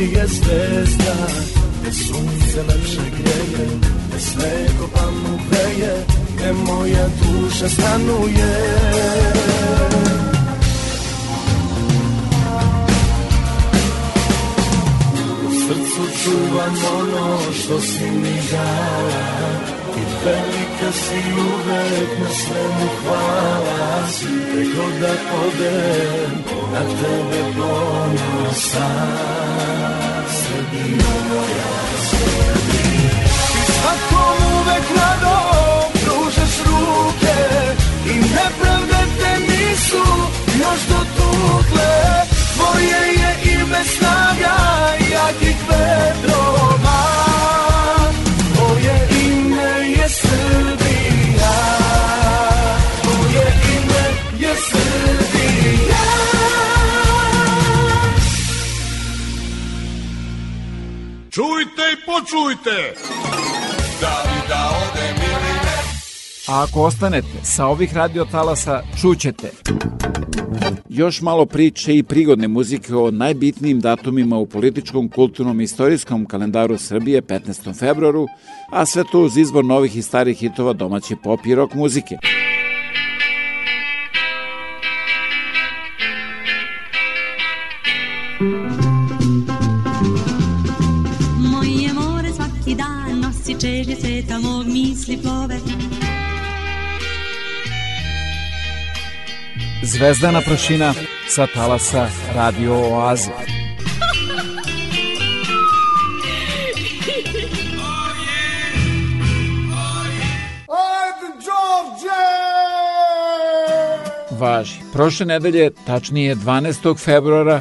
je zvezda Gde sunce lepše greje Gde sneg o pamuk veje Gde moja duša stanuje. U srcu čuvam ono što si mi dala I velika si uvek na svemu hvala Gde god da odem na tebe ponosan Srbija moja Srbija I svakom uvek rado pružaš ruke I nepravde te nisu još dotukle Tvoje je ime snaga jakih vetrova Čujte i počujte! A ako ostanete sa ovih radiotalasa, čućete još malo priče i prigodne muzike o najbitnijim datumima u političkom, kulturnom i istorijskom kalendaru Srbije 15. februaru, a sve to uz izbor novih i starih hitova domaće pop i rock muzike. Moje more svaki dan nosi čežnje sveta mog misli plove Zvezdana prašina sa talasa Radio Oaze. Važi. Prošle nedelje, tačnije 12. februara,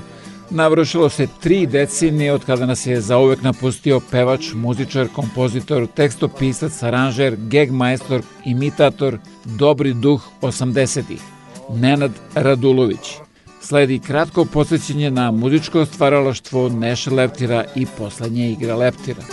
navršilo se tri decenije od kada nas je zauvek napustio pevač, muzičar, kompozitor, tekstopisac, aranžer, gag majstor, imitator, dobri duh 80-ih, Nenad Radulović. Sledi kratko posvećenje na muzičko stvaralaštvo Neše Leptira i poslednje igre Leptira.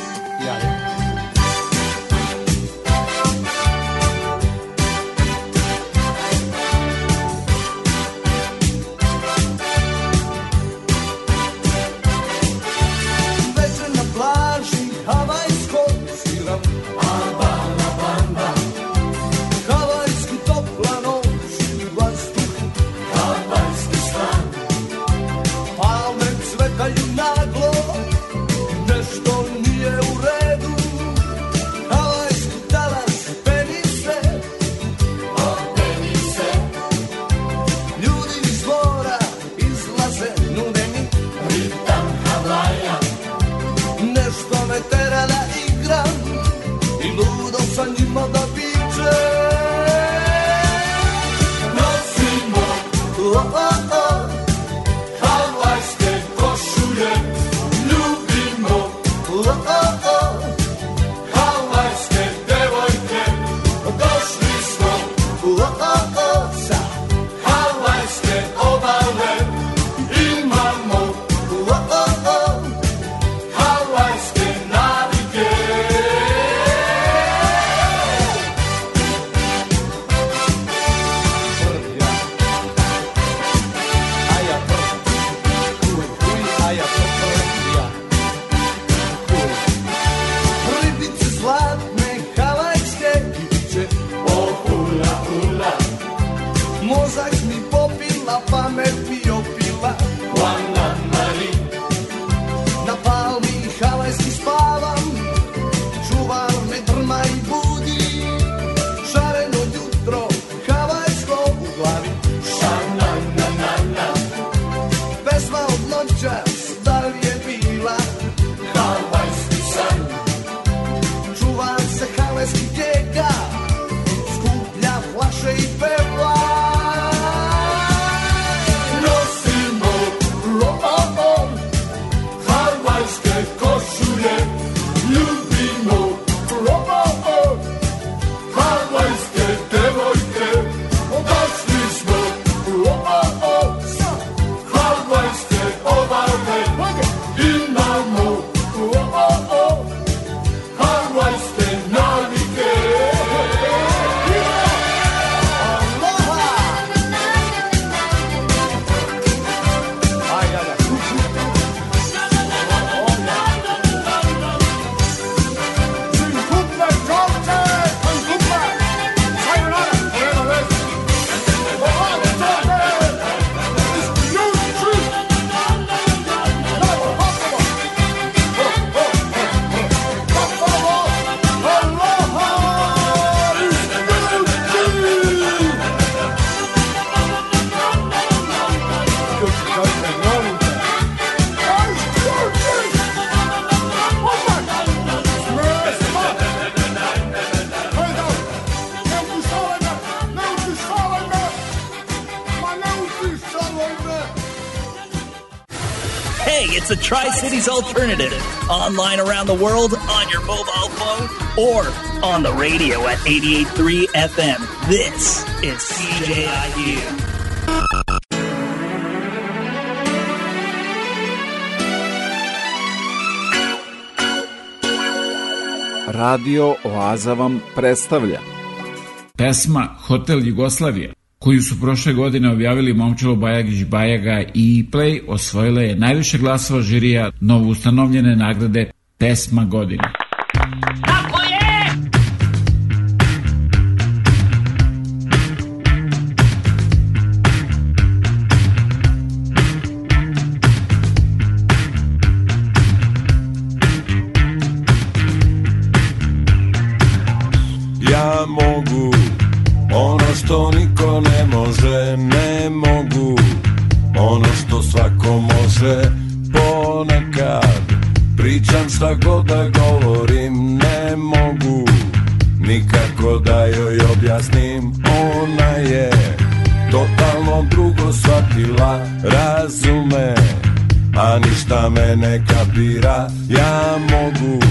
Tri Alternative. Online around the world, on your mobile phone, or on the radio at 88.3 FM. This is CJIU. Radio Oaza vam predstavlja Pesma Hotel Jugoslavija, koju su prošle godine objavili Momčilo Bajagić Bajaga i Play, osvojila je najviše glasova žirija novo ustanovljene nagrade Pesma godine. Tako je! Šta god da govorim, ne mogu nikako da joj objasnim. Ona je totalno drugo shvatila, razume, a ništa me ne kapira. Ja mogu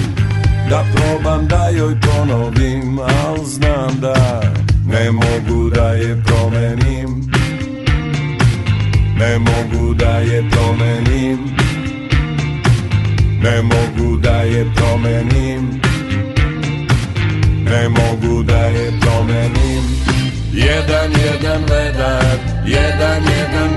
da probam da joj ponovim, al znam da ne mogu da je promenim. Ne mogu da je promenim. Ne mogu da je promenim. Ne mogu da je promenim. Jedan, jedan vedar, jedan, jedan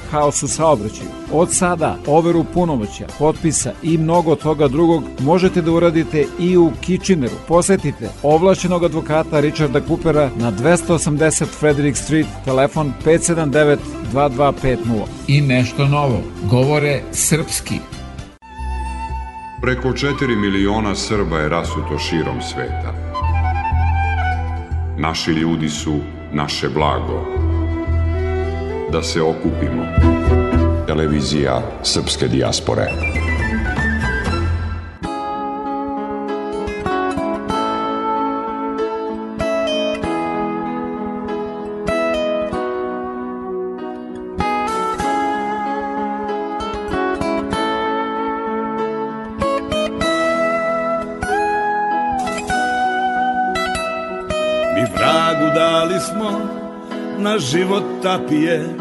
haos u saobraćaju. Od sada overu punomoća, potpisa i mnogo toga drugog možete da uradite i u Kitcheneru. Posetite ovlašenog advokata Richarda Coopera na 280 Frederick Street, telefon 579 2250. I nešto novo, govore srpski. Preko 4 miliona Srba je rasuto širom sveta. Naši ljudi su naše blago. Da se okupimo. Televizija Srpske dijaspore. Mi vragu dali smo na život tapije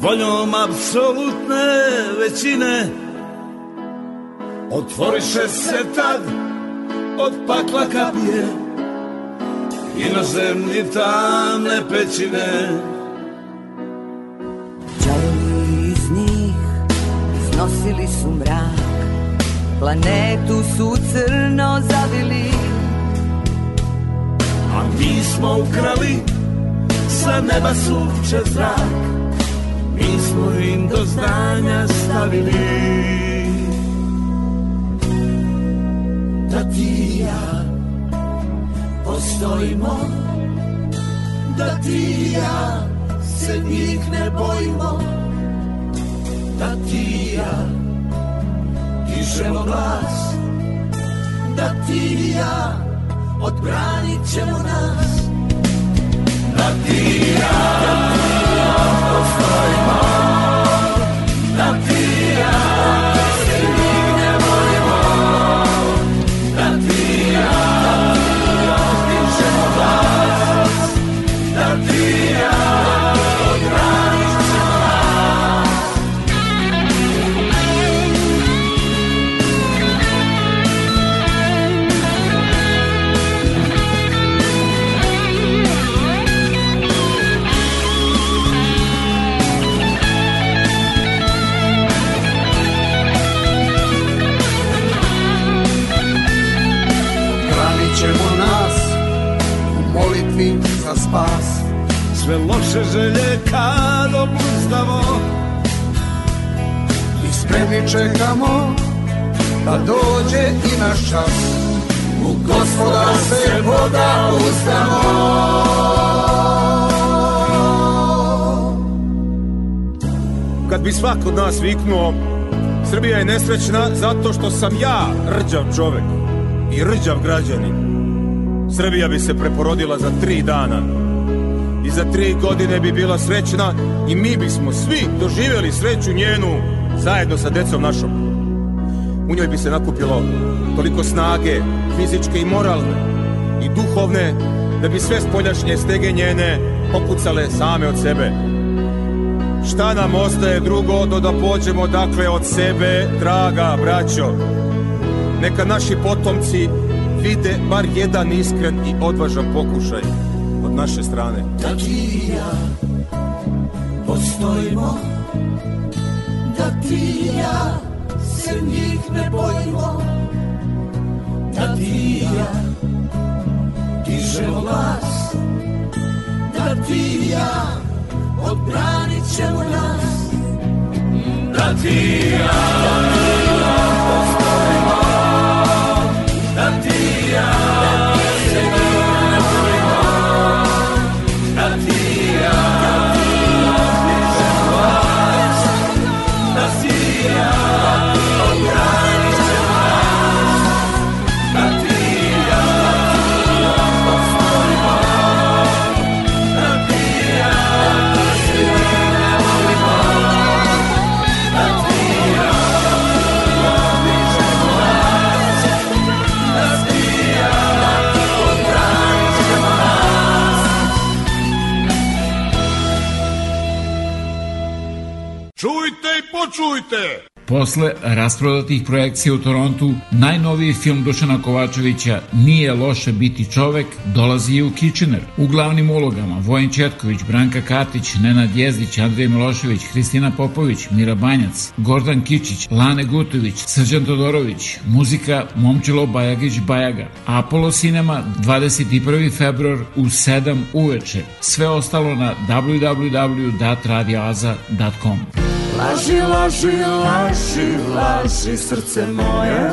Voljom apsolutne većine Otvoriše se tad od pakla kapije Inozemni tamne pećine. Đavovi iz njih iznosili su mrak Planetu su crno zavili. A mi smo ukrali sa neba sunče zrak Mi smo im do znanja stavili. Da ti i ja postojimo Da ti i ja se njih ne bojimo Da ti i ja dižemo glas Da ti i ja odbranit ćemo nas Da ti i ja Loše želje kad obuzdamo I spremni čekamo da dođe i naš čas. U gospoda se voda uzdamo Kad bi svako od nas viknuo Srbija je nesrećna zato što sam ja rđav čovek i rđav građanin. Srbija bi se preporodila za tri dana i za tri godine bi bila srećna i mi bismo svi doživjeli sreću njenu zajedno sa decom našom. U njoj bi se nakupilo toliko snage, fizičke i moralne i duhovne, da bi sve spoljašnje stege njene popucale same od sebe. Šta nam ostaje drugo do da pođemo dakle od sebe, draga braćo? Neka naši potomci vide bar jedan iskren i odvažan pokušaj od naše strane. Da ti i ja postojimo Da ti i ja se njih ne bojimo Da ti i ja dižemo glas Da ti i ja odbranit ćemo nas Da ti i ja postojimo Da ti i ja čujte! Posle rasprodatih projekcija u Torontu, najnoviji film Dušana Kovačevića Nije loše biti čovek dolazi i u Kitchener. U glavnim ulogama Vojin Četković, Branka Katić, Nenad Jezdić, Andrej Milošević, Hristina Popović, Mira Banjac, Gordan Kičić, Lane Gutović, Srđan Todorović, muzika Momčilo Bajagić Bajaga. Apollo Cinema 21. februar u 7 uveče. Sve ostalo na www.radioaza.com. Laži, laži, laži, laži srce moje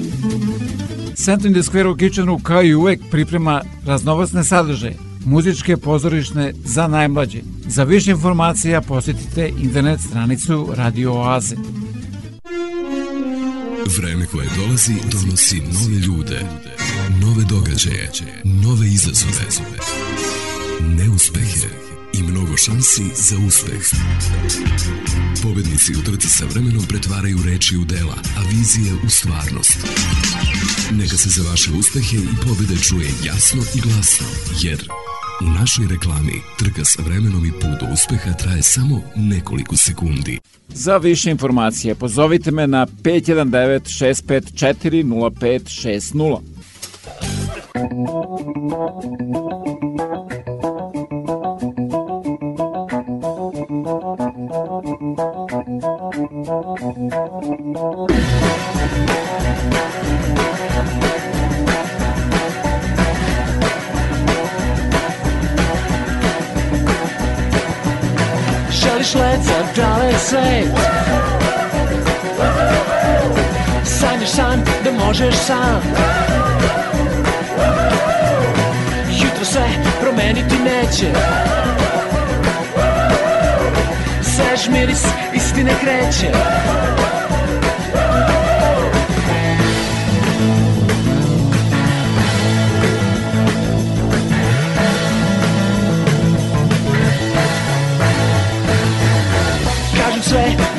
Center in the Square u Kitchenu kao i uvek priprema raznovacne sadržaje, muzičke pozorišne za najmlađe. Za više informacija posjetite internet stranicu Radio Oaze. Vreme koje dolazi donosi nove ljude, nove događaje, nove izazove, neuspehe i mnogo šansi za uspeh. Pobednici u trci sa vremenom pretvaraju reči u dela, a vizije u stvarnost. Neka se za vaše uspehe i pobede čuje jasno i glasno, jer u našoj reklami trka sa vremenom i put do uspeha traje samo nekoliko sekundi. Za više informacije pozovite me na 519 654 0560. svet Sanjaš san da možeš sam. Jutro se promeniti neće. Svež miris istine kreće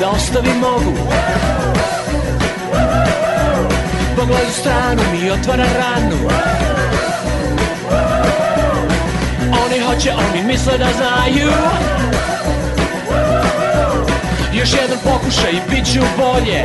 da ostavim mogu Pogled u stranu mi otvara ranu. Oni hoće, oni misle da znaju. Još jedan pokušaj i bit ću bolje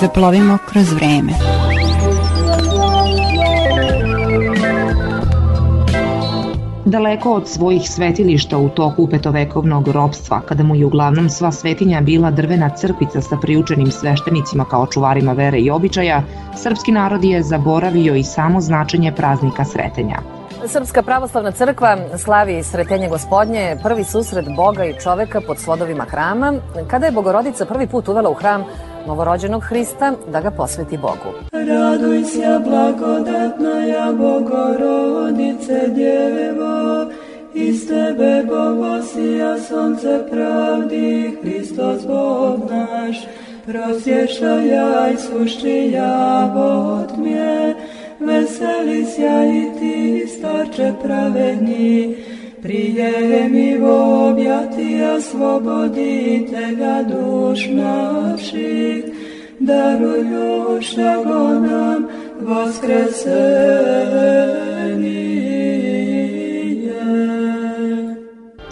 Zaplovimo kroz vreme. Daleko od svojih svetilišta u toku petovekovnog ropstva, kada mu je uglavnom sva svetinja bila drvena crkvica sa priučenim sveštenicima kao čuvarima vere i običaja, srpski narod je zaboravio i samo značenje praznika sretenja. Srpska pravoslavna crkva slavi Sretenje gospodnje, prvi susret Boga i čoveka pod slodovima hrama, kada je Bogorodica prvi put uvela u hram novorođenog Hrista da ga posveti Bogu. Raduj se, blagodatna ja Bogorodice Djevo, iz tebe Bogosija sonce pravdi, Hristos Bog naš, i sušči javot mje, veseli sja i ti, starče pravedni, Prijemi v objatija slobodite ga duš naših, darujuša go nam voskresenije.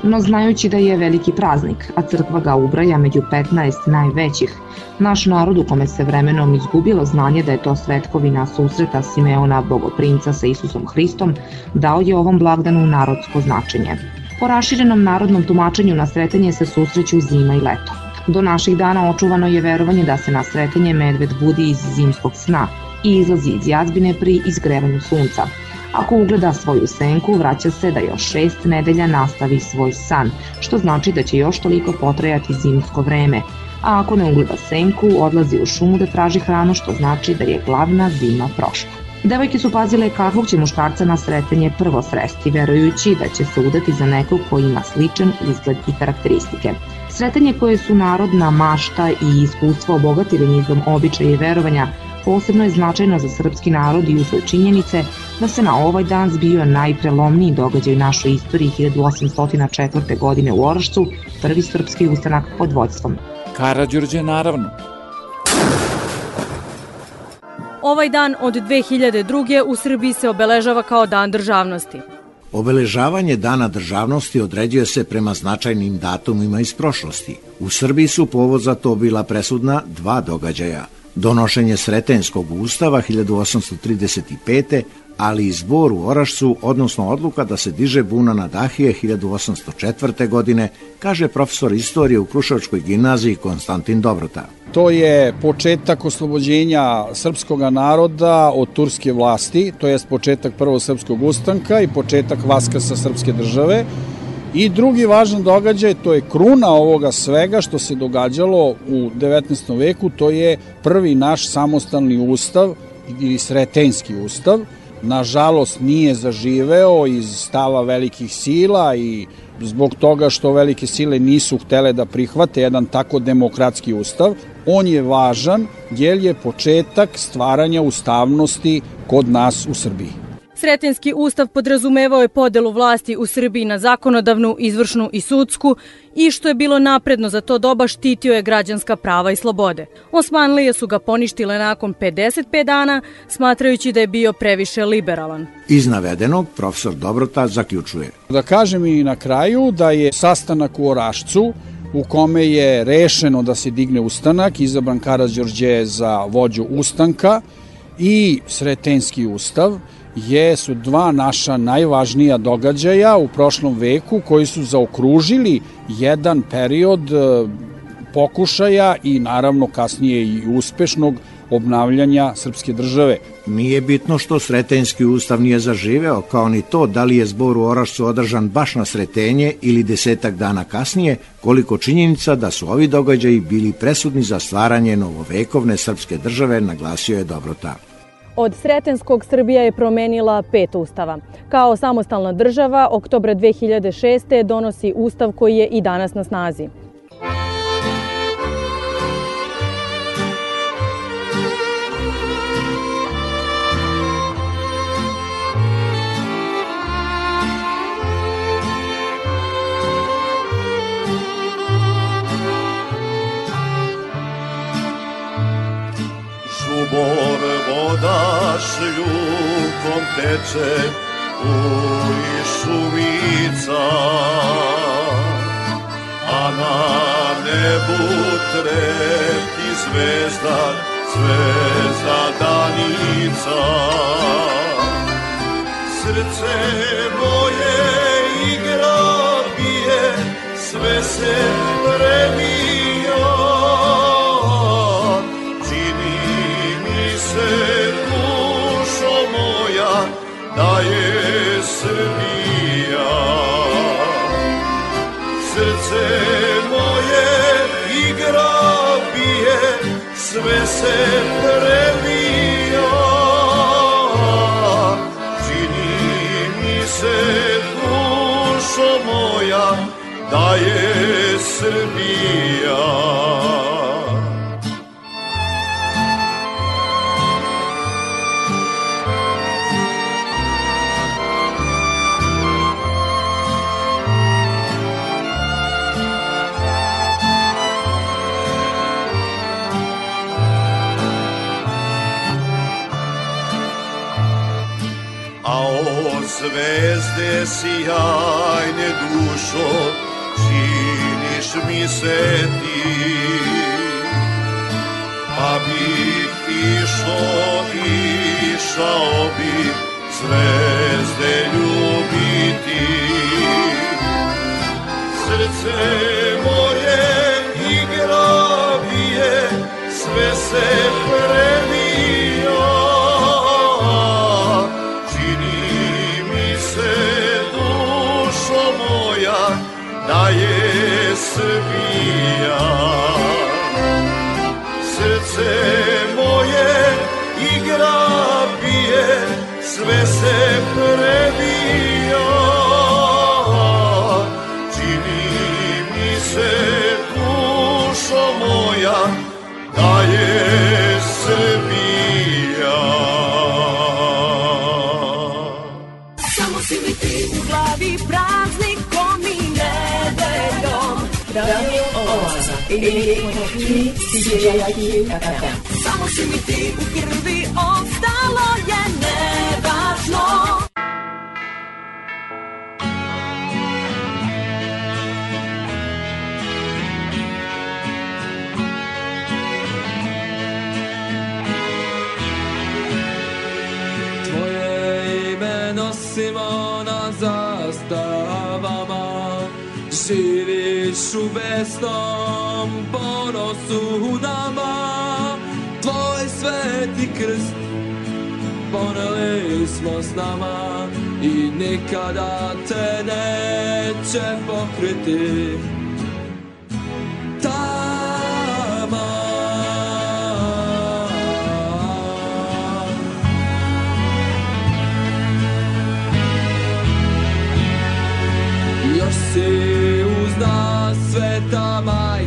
No znajući da je veliki praznik, a crkva ga ubraja među 15 najvećih, naš narod u kome se vremenom izgubilo znanje da je to svetkovina susreta Simeona Bogoprinca sa Isusom Hristom, dao je ovom blagdanu narodsko značenje. Po raširenom narodnom tumačenju na sretanje se susreću zima i leto. Do naših dana očuvano je verovanje da se na sretanje medved budi iz zimskog sna i izlazi iz jazbine pri izgrevanju sunca. Ako ugleda svoju senku, vraća se da još šest nedelja nastavi svoj san, što znači da će još toliko potrajati zimsko vreme, a ako ne ugleda senku, odlazi u šumu da traži hranu, što znači da je glavna zima prošla. Devojke su pazile kakvog će muškarca na sretenje prvo sresti, verujući da će se udati za nekog koji ima sličan izgled i karakteristike. Sretanje koje su narodna mašta i iskustvo obogatili nizom običaja i verovanja posebno je značajno za srpski narod i usled činjenice da se na ovaj dan zbio najprelomniji događaj u našoj istoriji 1804. godine u Orašcu, prvi srpski ustanak pod vođstvom Karadžorđe naravno. Ovaj dan od 2002. u Srbiji se obeležava kao Dan državnosti. Obeležavanje Dana državnosti određuje se prema značajnim datumima iz prošlosti. U Srbiji su povod za to bila presudna dva događaja. Donošenje Sretenskog ustava 1835 ali i zbor u Orašcu, odnosno odluka da se diže buna na Dahije 1804. godine, kaže profesor istorije u Kruševačkoj gimnaziji Konstantin Dobrota. To je početak oslobođenja srpskog naroda od turske vlasti, to je početak prvog srpskog ustanka i početak vaskrsa srpske države. I drugi važan događaj, to je kruna ovoga svega što se događalo u 19. veku, to je prvi naš samostalni ustav ili sretenski ustav, nažalost nije zaživeo iz stava velikih sila i zbog toga što velike sile nisu htele da prihvate jedan tako demokratski ustav, on je važan jer je početak stvaranja ustavnosti kod nas u Srbiji. Sretenski ustav podrazumevao je podelu vlasti u Srbiji na zakonodavnu, izvršnu i sudsku i što je bilo napredno za to doba štitio je građanska prava i slobode. Osmanlije su ga poništile nakon 55 dana, smatrajući da je bio previše liberalan. Iz navedenog profesor Dobrota zaključuje. Da kažem i na kraju da je sastanak u Orašcu u kome je rešeno da se digne ustanak, izabran Karadžorđe za vođu ustanka i Sretenski ustav, je su dva naša najvažnija događaja u prošlom veku koji su zaokružili jedan period e, pokušaja i naravno kasnije i uspešnog obnavljanja srpske države. Nije bitno što Sretenjski ustav nije zaživeo, kao ni to da li je zbor u Orašcu održan baš na Sretenje ili desetak dana kasnije, koliko činjenica da su ovi događaji bili presudni za stvaranje novovekovne srpske države, naglasio je Dobrota. Od Sretenskog Srbija je promenila pet ustava. Kao samostalna država, oktobra 2006. donosi ustav koji je i danas na snazi. Šljukom teče u šumica a na nebu trepti zvezda zvezda danica. Srce moje igra bije sve se premija. Čini mi se da je Srbija. Srce moje igra bije sve se premija čini mi se dušo moja da je Srbija zvezde sjajne dušo, činiš mi se ti. Pa bih išao, išao bih zvezde ljubiti. Srce moje igra bije, sve se premija. Da je Srbija. Srce moje igra bije, sve se prebija. 88.3 CJIQ FM Samo si mi ti u krvi ostalo je nevažno Živiš u besnom ponosu nama Tvoj sveti krst poneli smo s nama I nikada te neće pokriti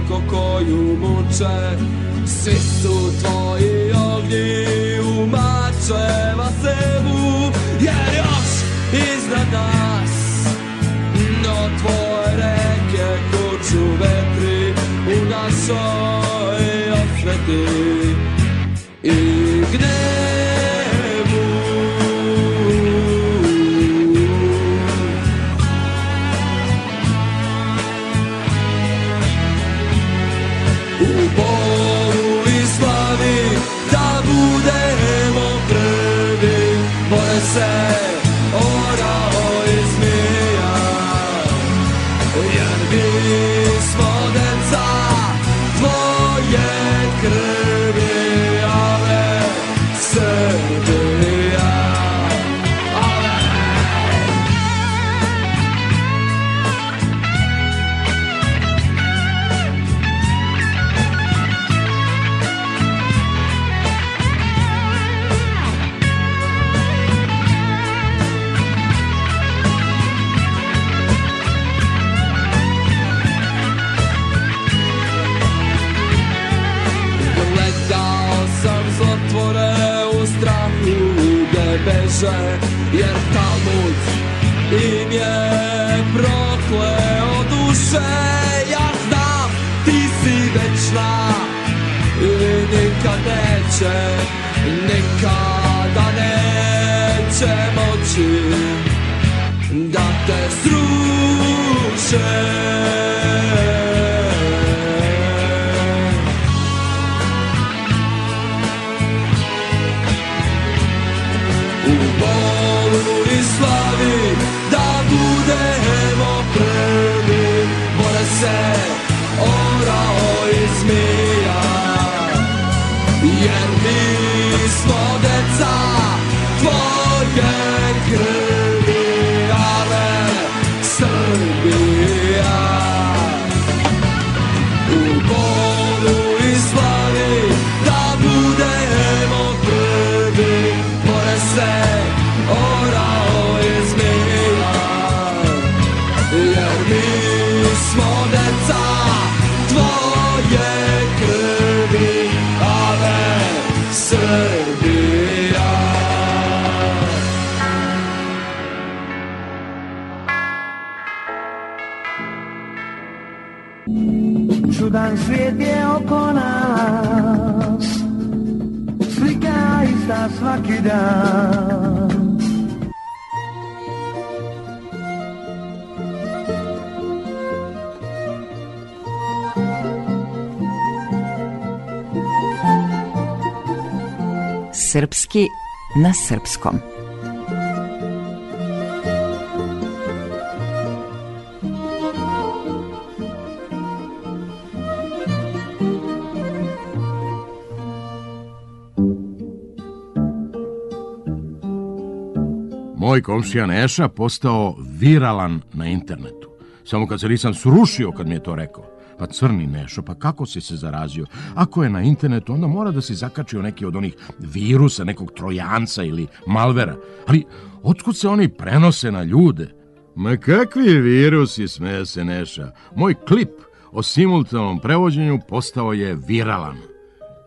majko koju muče. Svi su tvoji ognji u mačeva sebu Jer još iznad nas do tvoje reke kuću vetri U našoj osveti. I neće Nikada neće moći Da te sruše Srpski na srpskom. Moj komšija Neša postao viralan na internetu. Samo kad se nisam srušio kad mi je to rekao. Pa crni Nešo, pa kako si se zarazio? Ako je na internetu, onda mora da si zakačio neki od onih virusa, nekog trojanca ili malvera. Ali otkud se oni prenose na ljude? Ma kakvi virusi, smeje se Neša. Moj klip o simultanom prevođenju postao je viralan.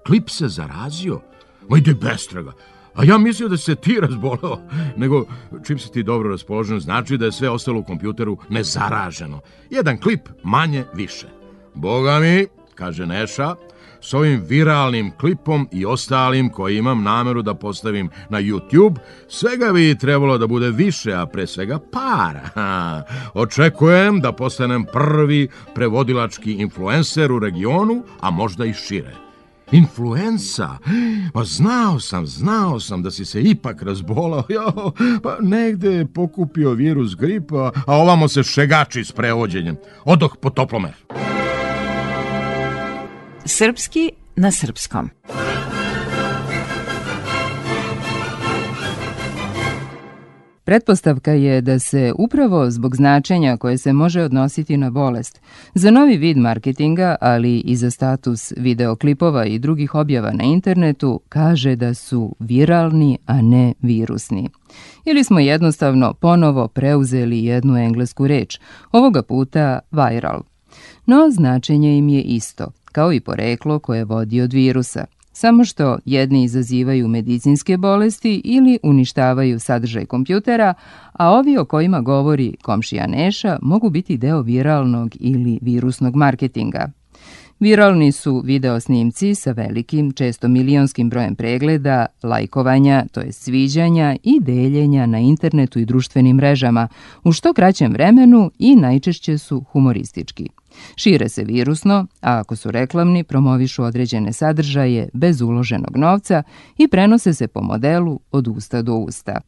Klip se zarazio? Ma ide bestraga. A ja mislio da se ti razboleo, nego čim si ti dobro raspoložen, znači da je sve ostalo u kompjuteru nezaraženo. Jedan klip manje više. Boga mi, kaže Neša, s ovim viralnim klipom i ostalim koji imam nameru da postavim na YouTube, svega bi trebalo da bude više, a pre svega para. Očekujem da postanem prvi prevodilački influencer u regionu, a možda i šire. Influenza? Pa znao sam, znao sam da si se ipak razbolao. Jo, pa negde je pokupio virus gripa, a ovamo se šegači s prevođenjem. Odoh po toplomer. Srpski na srpskom. Pretpostavka je da se upravo zbog značenja koje se može odnositi na bolest, za novi vid marketinga, ali i za status videoklipova i drugih objava na internetu, kaže da su viralni, a ne virusni. Ili smo jednostavno ponovo preuzeli jednu englesku reč, ovoga puta viral. No, značenje im je isto, kao i poreklo koje vodi od virusa – samo što jedni izazivaju medicinske bolesti ili uništavaju sadržaj kompjutera, a ovi o kojima govori komšija Neša mogu biti deo viralnog ili virusnog marketinga. Viralni su video snimci sa velikim, često milionskim brojem pregleda, lajkovanja, to je sviđanja i deljenja na internetu i društvenim mrežama u što kraćem vremenu i najčešće su humoristički. Šire se virusno, a ako su reklamni, promovišu određene sadržaje bez uloženog novca i prenose se po modelu od usta do usta.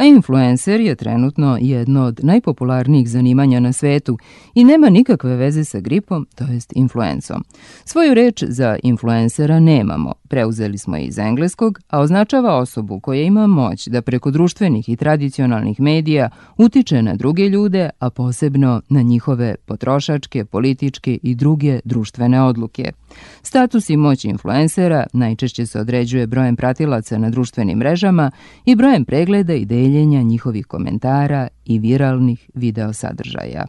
A influencer je trenutno jedno od najpopularnijih zanimanja na svetu i nema nikakve veze sa gripom, to jest influencom. Svoju reč za influencera nemamo, preuzeli smo iz engleskog, a označava osobu koja ima moć da preko društvenih i tradicionalnih medija utiče na druge ljude, a posebno na njihove potrošačke, političke i druge društvene odluke. Status i moć influencera najčešće se određuje brojem pratilaca na društvenim mrežama i brojem pregleda i deljenja njihovih komentara i viralnih video sadržaja.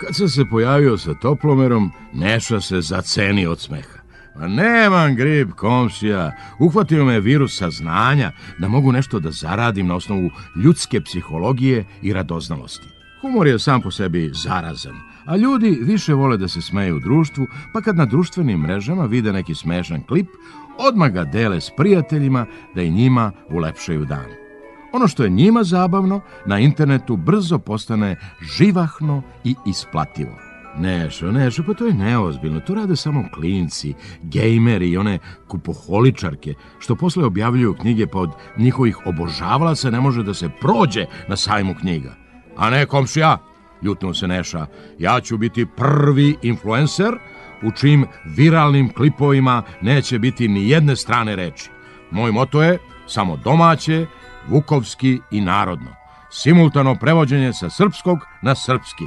Kad sam se pojavio sa toplomerom, Neša se zaceni od smeha. Pa nemam grip, komšija. Uhvatio me virus saznanja da mogu nešto da zaradim na osnovu ljudske psihologije i radoznalosti. Humor je sam po sebi zarazan, a ljudi više vole da se smeju u društvu, pa kad na društvenim mrežama vide neki smešan klip, odmah ga dele s prijateljima da i njima ulepšaju dan. Ono što je njima zabavno, na internetu brzo postane živahno i isplativo. Nešo, Nešo, pa to je neozbiljno. To rade samo klinci, gejmeri i one kupoholičarke, što posle objavljuju knjige pa od njihovih obožavalaca ne može da se prođe na sajmu knjiga. A ne komšija, ljutnuo se Neša, ja ću biti prvi influencer u čim viralnim klipovima neće biti ni jedne strane reči. Moj moto je samo domaće, vukovski i narodno. Simultano prevođenje sa srpskog na srpski.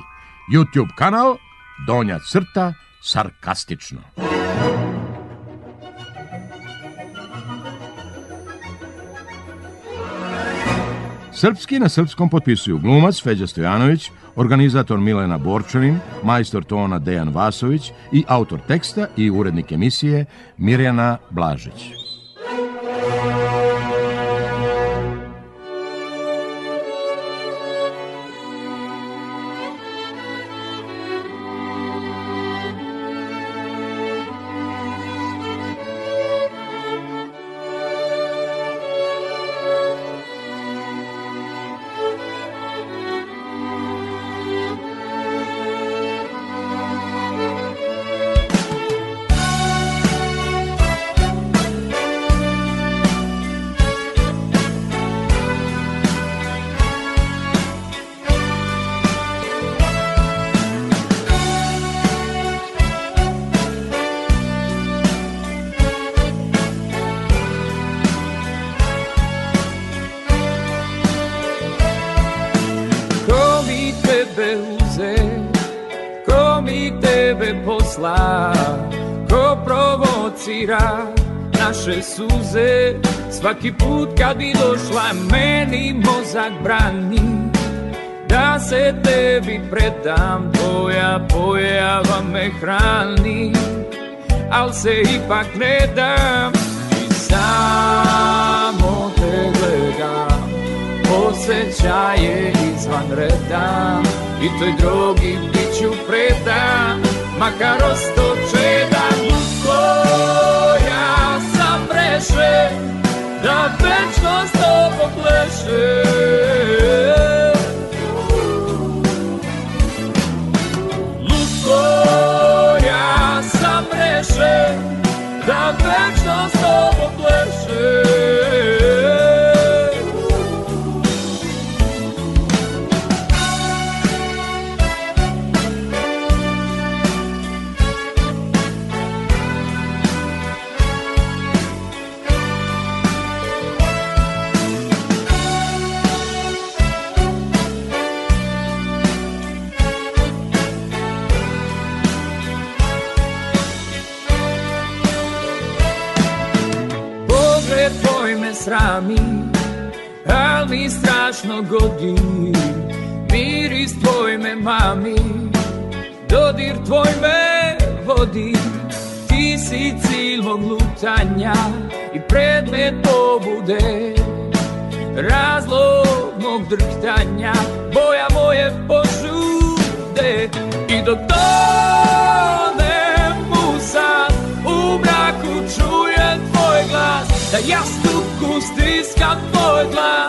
YouTube kanal donja crta, sarkastično. Srpski na srpskom potpisuju glumac Feđa Stojanović, organizator Milena Borčanin, majstor tona Dejan Vasović i autor teksta i urednik emisije Mirjana Blažić. Svaki put kad bi došla meni mozak brani. Da se tebi predam, tvoja pojava me hrani. Al se ipak ne dam i samo te gledam. Osjećaje izvan reda I toj drogi bit ću predan. Makar ostoče da pleše, da večnost ovo pleše. Lusko ja sam rešen, da večnost ovo godi Miris tvoj me mami Dodir tvoj me vodi. Ti si cilj mog lutanja I predmet pobude Razlog mog drhtanja. Boja moje požude I mraku čujem tvoj glas. Da jastuku stiskam tvoj glas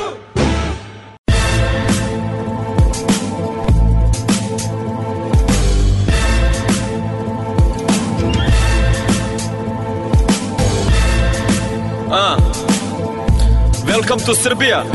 Serbia.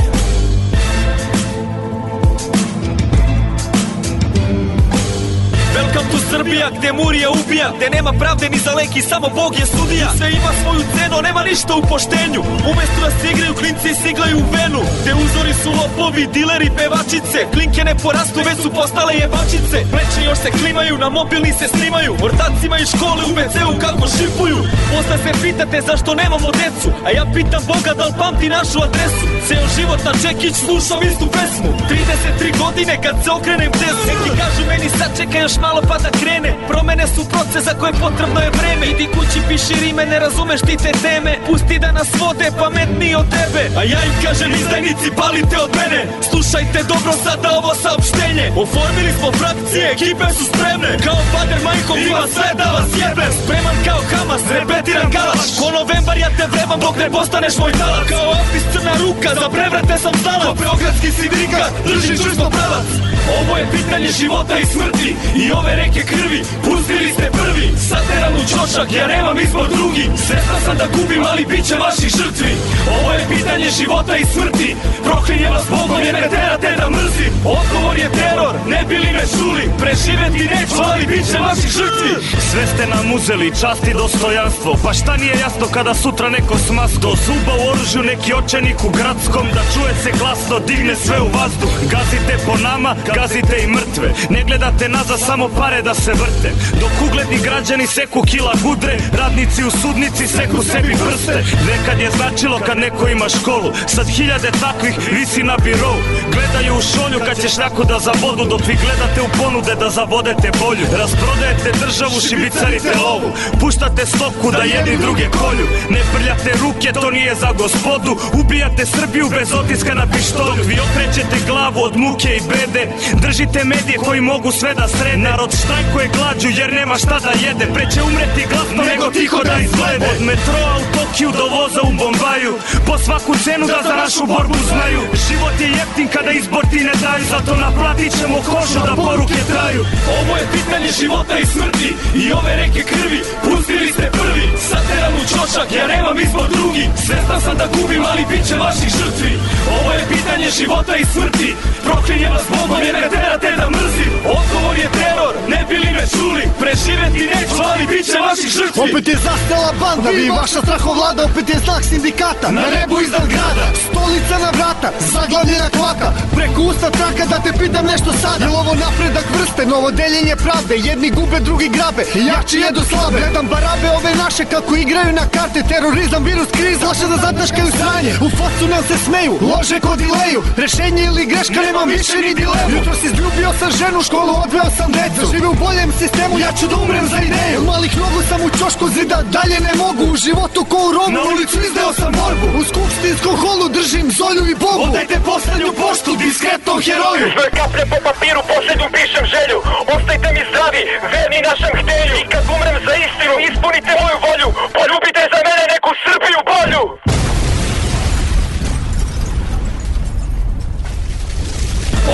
Srbija gde Murija ubija Gde nema pravde ni za lek i samo Bog je sudija. Sve ima svoju cenu, nema ništa u poštenju. Umesto da se igraju klinci siglaju u venu Gde uzori su lopovi, dileri, pevačice. Klinke ne porastu, već su postale jebačice. Pleće još se klimaju, na mobilni se snimaju. Ortacima iz škole u WC-u kako šipuju. Posle se pitate zašto nemamo decu A ja pitam Boga da li pamti našu adresu. Ceo život na Čekić slušam istu pesmu. 33 godine kad se okrenem tezu Neki kažu meni sad čeka još malo pa da krene Promene su proces za koje potrebno je vreme. Idi kući piši rime, ne razumeš ti te teme. Pusti da nas vode pametniji od tebe. A ja im kažem izdajnici palite od mene. Slušajte dobro sada ovo saopštenje. Oformili smo frakcije, ekipe su spremne. Kao Bader Majkov ima sve da vas jebem. Spreman kao Hamas, repetiran galaš. Ko novembar ja te vrebam dok ne postaneš moj talac. Kao apis crna ruka, za prevrate sam znalac Kao beogradski sindikat, drži čvrsto pravac Ovo je pitanje života i smrti I ove reke krvi, pustili ste prvi Sateran u čošak, ja nemam izbor drugi. Svestan sam da gubim, ali bit će vaših žrtvi. Ovo je pitanje života i smrti. Proklinje vas Bogom jer me terate da mrzim. Odgovor je teror, ne bili me čuli. Preživeti neću, ali bit će vaših žrtvi. Sve ste nam uzeli, čast i dostojanstvo. Pa šta nije jasno kada sutra neko smasto? Zuba u oružju, neki očenik u gradskom Da čuje se glasno, digne sve u vazduh. Gazite po nama, gazite i mrtve. Ne gledate nazad, samo pare da se vrte. Dok ugledni građani seku kila gudre Radnici u sudnici seku sebi prste. Nekad je značilo kad neko ima školu Sad hiljade takvih visi na birou. Gledaju u šolju kad ćeš nako da zavodu Dok vi gledate u ponude da zavodete bolju. Rasprodajete državu, šibicarite lovu. Puštate stoku da jedni druge kolju. Ne prljate ruke, to nije za gospodu. Ubijate Srbiju bez otiska na pištolju. Vi okrećete glavu od muke i bede Držite medije koji mogu sve da srede. Narod štrajkuje glađu jer nema šta da jede. Preće umreti glasno nego tiho da izglede. Od metroa u Tokiju do voza u Bombaju. Po svaku cenu da za našu borbu znaju. Život je jeftin kada izbor ti ne daju. Zato naplatit ćemo kožu da poruke traju. Ovo je pitanje života i smrti. I ove reke krvi pustili ste prvi. Sateran u čošak, ja nemam izbor drugi. Svestan sam da gubim, ali bit će vaših žrtvi. Ovo je pitanje života i smrti. Proklinje vas Bogom jer me terate da mrzim. Odgovor je teror, ne bili me čuli? Preživeti neću, ali bit će vaših žrtvi. Opet je zastela banda, vi vaša strahovlada Opet je znak sindikata, na nebu iznad grada Stolica na vrata, zaglavljena kvaka Preko usta traka da te pitam nešto sada. Jel ovo napredak vrste, novo deljenje pravde Jedni gube, drugi grabe, jači jedu slabe. Gledam barabe ove naše kako igraju na karte. Terorizam, virus, kriz, laše da zataškaju sranje U facu nam se smeju, lože kod dileju Rešenje ili greška, nemam više ni dilemu Jutro si izljubio sam ženu, školu odveo sam decu. Da žive u boljem sistemu, ja ću da umrem za ideju. Malih nogu sam u čošku zida, dalje ne mogu. U životu ko u robu, Na ulicu izdeo sam borbu. U skupštinskom holu držim Zolju i Bogu. Odajte poslednju poštu diskretnom heroju. Sve kaplje po papiru, posljednju pišem želju. Ostajte mi zdravi, verni našem htelju. I kad umrem za istinu, ispunite moju volju. Poljubite za mene neku Srbiju bolju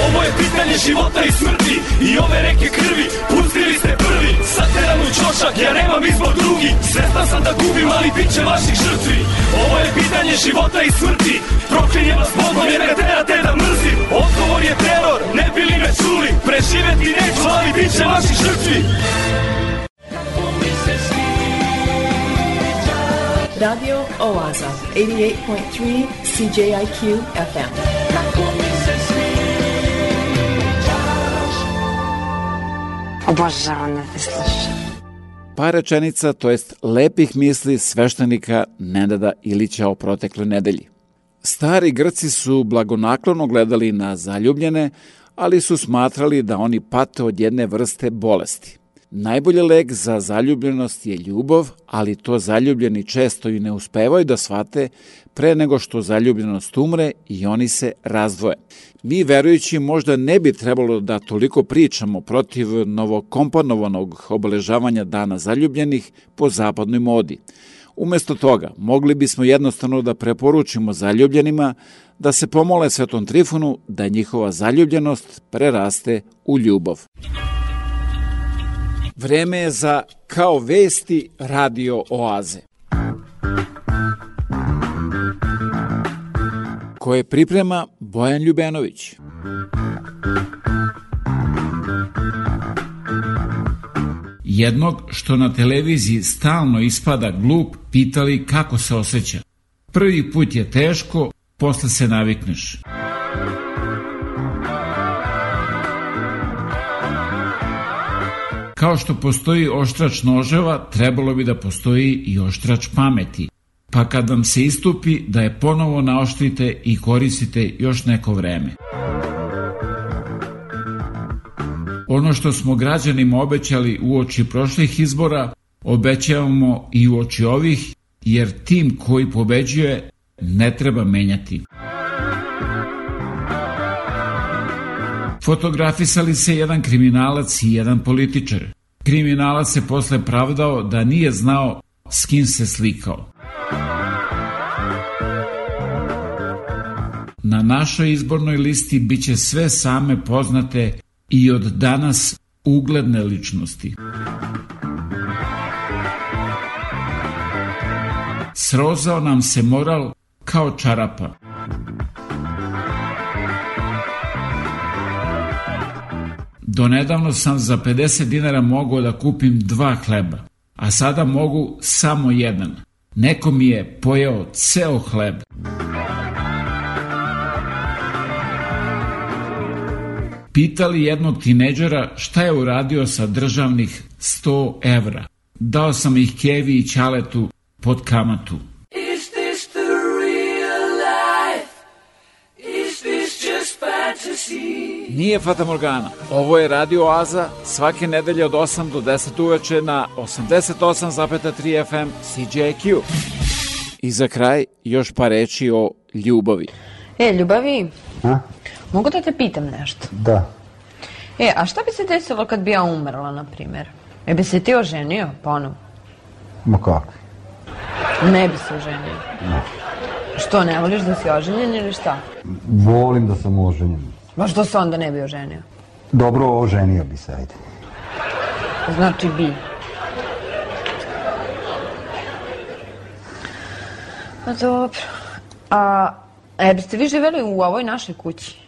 Ovo je pitanje života i smrti I ove reke krvi pustili ste prvi. Sateran u čošak, ja nemam izbor drugi. Svestan sam da gubim, ali bit će vaših žrtvi. Ovo je pitanje života i smrti. Proklinje vas Bogom jer me terate da mrzim. Odgovor je teror, ne bili me čuli. Preživeti neću, ali bit će vaših žrtvi. Radio Oaza, 88.3 CJIQ FM. Obožavam da te slušam. Par rečenica, to jest lepih misli sveštenika Nenada Ilića o protekloj nedelji. Stari Grci su blagonaklono gledali na zaljubljene, ali su smatrali da oni pate od jedne vrste bolesti. Najbolji lek za zaljubljenost je ljubav, ali to zaljubljeni često i ne uspevaju da shvate pre nego što zaljubljenost umre i oni se razdvoje. Mi verujući možda ne bi trebalo da toliko pričamo protiv novokomponovanog obeležavanja dana zaljubljenih po zapadnoj modi. Umesto toga, mogli bismo jednostavno da preporučimo zaljubljenima da se pomole Svetom Trifunu da njihova zaljubljenost preraste u ljubav. Vreme je za Kao vesti radio oaze. Koje priprema Bojan Ljubenović. Jednog što na televiziji stalno ispada glup pitali kako se osjeća. Prvi put je teško, posle se navikneš. Kao što postoji oštrač noževa, trebalo bi da postoji i oštrač pameti, pa kad vam se istupi da je ponovo naoštrite i koristite još neko vreme. Ono što smo građanima obećali u oči prošlih izbora, obećavamo i u oči ovih, jer tim koji pobeđuje ne treba menjati. Fotografisali se jedan kriminalac i jedan političar. Kriminalac se posle pravdao da nije znao s kim se slikao. Na našoj izbornoj listi biće sve same poznate i od danas ugledne ličnosti. Srozao nam se moral kao čarapa. Donedavno sam za 50 dinara mogao da kupim dva hleba, a sada mogu samo jedan. Neko mi je pojeo ceo hleb. Pitali jednog tineđera šta je uradio sa državnih 100 evra. Dao sam ih Kevi i Ćaletu pod kamatu. Is this the real life? Is this just fantasy? Nije Fata Morgana. Ovo je Radio Oaza svake nedelje od 8 do 10 uveče na 88,3 FM CJQ. I za kraj još pa reći o ljubavi. E, ljubavi, A? Mogu da te pitam nešto? Da. E, a šta bi se desilo kad bi ja umrla, na primjer? E bi se ti oženio ponovo? Ma kako? Ne bi se oženio. Ne. Što, ne voliš da si oženjen ili šta? Volim da sam oženjen. Ma što se onda ne bi oženio? Dobro, oženio bi se, ajde. Znači bi. Pa dobro. A, e, biste vi živeli u ovoj našoj kući?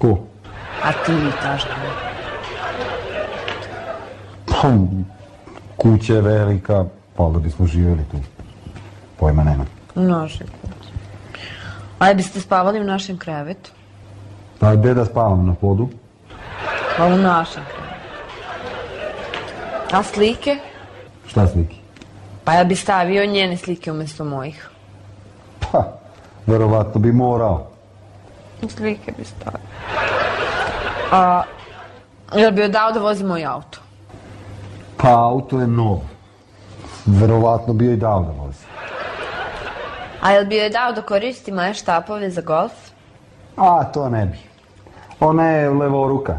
Ko? A ti i ta žena. Pa, kuća je velika, pa da bismo živjeli tu. Pojma nema. U našoj kući. A biste spavali u našem krevetu? Pa gde da spavam, na podu? Pa u našem krevetu. A slike? Šta slike? Pa ja bi stavio njene slike umjesto mojih. Pa, verovatno bi morao. Slike bi stavio. A, jel bi joj dao da vozi moj auto? Pa, auto je nov. Verovatno bi joj dao da vozi. A jel bi joj dao da koristi moje štapove za golf? A, to ne bi. Ona je levoruka.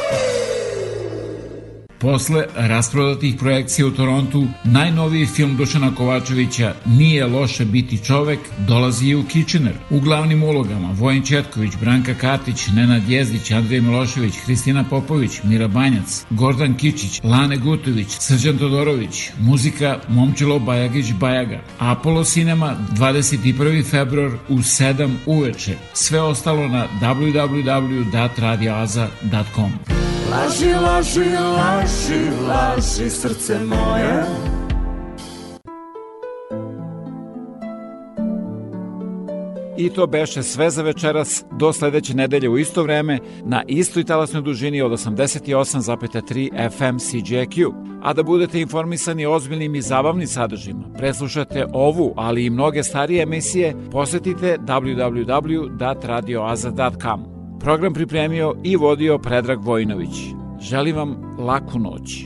Posle rasprodatih projekcija u Torontu, najnoviji film Dušana Kovačevića Nije loše biti čovek dolazi i u Kitchener. U glavnim ulogama Vojin Četković, Branka Katić, Nenad Jezdić, Andrej Milošević, Hristina Popović, Mira Banjac, Gordan Kičić, Lane Gutović, Srđan Todorović, muzika Momčilo Bajagić Bajaga. Apollo Cinema 21. februar u 7 uveče. Sve ostalo na www.radioaza.com. Laži, laži, laži, laži, srce moje I to beše sve za večeras do sledeće nedelje u isto vreme na istoj talasnoj dužini od 88,3 FM CJQ. A da budete informisani o ozbiljnim i zabavnim sadržima, preslušate ovu, ali i mnoge starije emisije, posetite www.radioaza.com. Program pripremio i vodio Predrag Vojinović. Želim vam laku noć.